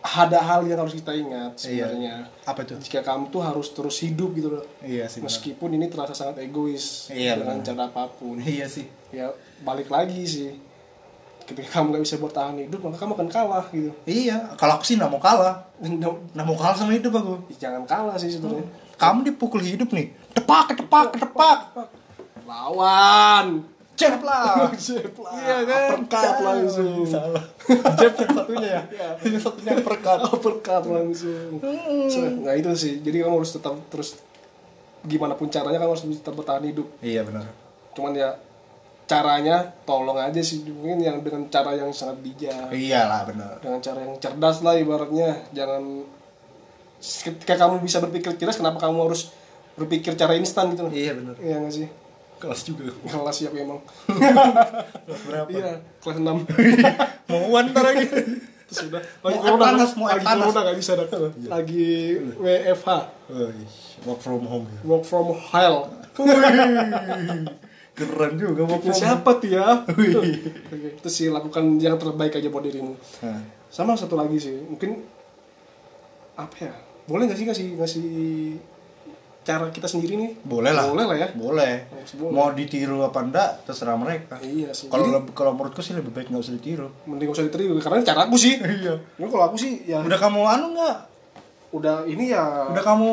ada hal yang harus kita ingat Iya. sebenarnya. apa itu Jika kamu tuh harus terus hidup gitu loh. iya sih. Meskipun ini terasa sangat egois Iya, dengan benar. cara apa pun. <laughs> iya sih Ya balik lagi sih. Ketika kamu gak bisa bertahan hidup, maka kamu akan kalah gitu. iya kalau aku sih nggak mau kalah nggak mau kalah sama hidup aku jangan kalah sih sebenarnya. kamu dipukul hidup nih tepak ketepak ketepak Lawan. Cep lah <laughs> Jep lah. iya kan Uppercut langsung. salah <laughs> jep yang satunya ya yang satunya perkat Uppercut langsung. So, nah itu sih. Jadi kamu harus tetap terus gimana pun caranya kamu harus tetap bertahan hidup. iya benar Cuman ya caranya tolong aja sih mungkin yang dengan cara yang sangat bijak. iyalah benar Dengan cara yang cerdas lah ibaratnya. Jangan ketika kamu bisa berpikir cerdas kenapa kamu harus berpikir cara instan gitu iya benar Iya gak sih? Kelas juga Kelas siap emang. kelas berapa Iya, kelas 6. <laughs> mau one ntar lagi Terus udah Mau lagi corona, panas, mau lagi panas. corona gak bisa dah. Lagi WFH, Wih, work from home ya. work from hell. keren juga work from siapa tuh ya? Terus sih lakukan yang terbaik aja buat dirimu. Sama satu lagi sih, mungkin apa ya? Boleh gak sih ngasih ngasih cara kita sendiri nih? boleh lah Boleh lah ya. boleh mau ditiru apa enggak terserah mereka Iya sih. kalau kalau menurutku sih lebih baik nggak usah ditiru Mending gak usah diterima karena cara aku sih. iya Ini kalau aku sih ya udah kamu anu nggak udah ini ya udah kamu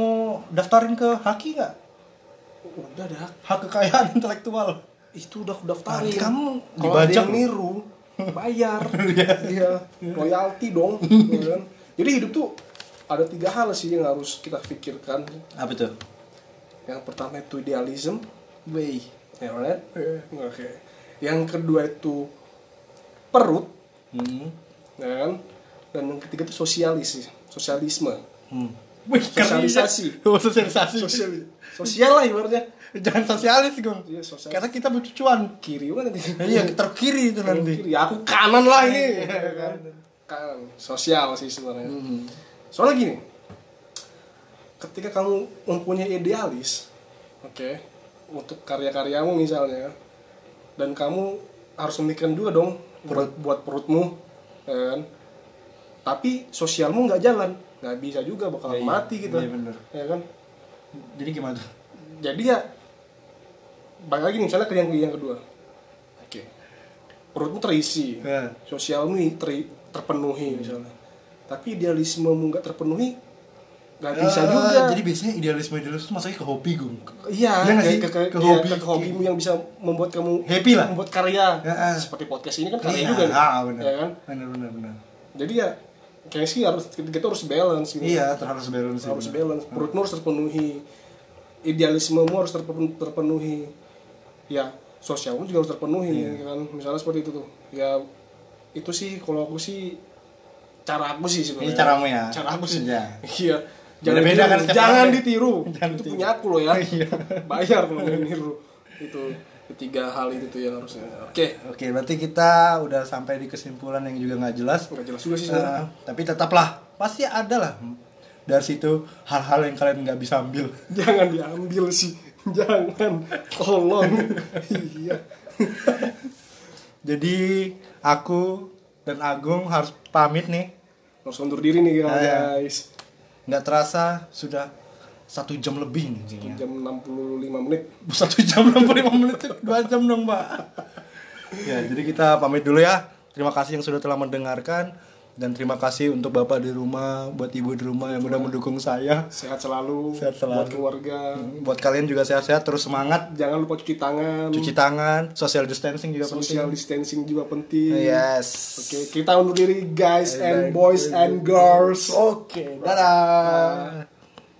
daftarin ke haki nggak udah dah. hak kekayaan <laughs> intelektual Itu udah aku daftarin. Nanti kamu Kalau ada yang niru bayar <laughs> iya royalti dong <laughs> ya kan? jadi hidup tuh ada tiga hal sih yang harus kita pikirkan apa itu yang pertama itu idealism. Wey. ya right? oke. Yang kedua itu perut. Hmm. ya kan? Dan yang ketiga itu sosialis sosialisme. Hmm. Wih, Sosialisasi. oh, <laughs> sosialisasi. sosial sosial lah ibaratnya. Jangan sosialis gong Iya, sosialis. karena kita butuh cuan kiri mana nanti iya terkiri itu nanti. kiri. Aku kanan lah ini. Ya kan? Kanan sosial sih sebenarnya. Soalnya gini ketika kamu mempunyai idealis oke. untuk karya-karyamu misalnya dan kamu harus memikirkan juga dong buat buat perutmu ya kan? Tapi sosialmu nggak jalan nggak bisa juga bakalan Iya, iya. mati kita Iya, bener. ya kan? Jadi gimana jadi ya balik lagi nih misalnya ke yang yang kedua. Oke. Perutmu terisi Ya. sosialmu teri- terpenuhi misalnya. Tapi idealismemu nggak terpenuhi nggak bisa Eh, juga Jadi biasanya idealisme idealisme itu masuknya ke hobi gue. Iya, Iya ke, sih? ke, ke, Ke iya, hobi. ke, ke hobimu yang bisa membuat kamu Happy lah. membuat karya. Ya, ah. Seperti podcast ini kan karya Iya, juga nih. ah, benar. Ya kan? Benar benar benar. Jadi ya kayak sih harus kita harus balance gitu. Iya, harus balance. harus benar. balance. Perutmu harus terpenuhi. Idealismemu harus terpenuhi. Ya, sosialmu juga harus terpenuhi Iya. ya kan. Misalnya seperti itu tuh. Ya itu sih kalau aku sih cara aku sih sebenarnya. Ini caramu ya? Cara aku sih. Iya. Jangan ditiru. kan jangan ya. ditiru. Jangan itu punya aku loh ya. <laughs> Iya. Bayar kalau niru. Itu ketiga hal itu tuh yang harusnya. Oke. Oke, berarti kita udah sampai di kesimpulan yang juga nggak jelas. Nggak jelas juga sih Eh, sebenarnya. tapi tetaplah pasti ada lah dari situ hal-hal yang kalian nggak bisa ambil. <laughs> Jangan diambil sih. Jangan. Tolong. <laughs> iya. Jadi aku dan Agung harus pamit nih. Harus undur diri nih Ah, iya. Nggak terasa sudah satu jam lebih nih kayaknya. Jam 65 menit. <laughs> Satu jam 65 menit dua jam dong mbak. <laughs> ya jadi kita pamit dulu ya. Terima kasih yang sudah telah mendengarkan dan terima kasih untuk bapak di rumah, buat ibu di rumah yang udah mendukung saya. Sehat selalu. Sehat selalu. Buat keluarga. Buat kalian juga sehat-sehat, terus semangat, Jangan lupa cuci tangan. cuci tangan, social distancing juga Social penting. distancing juga penting. Yes. Oke, kita undur diri guys and boys and girls. Oke, dadah.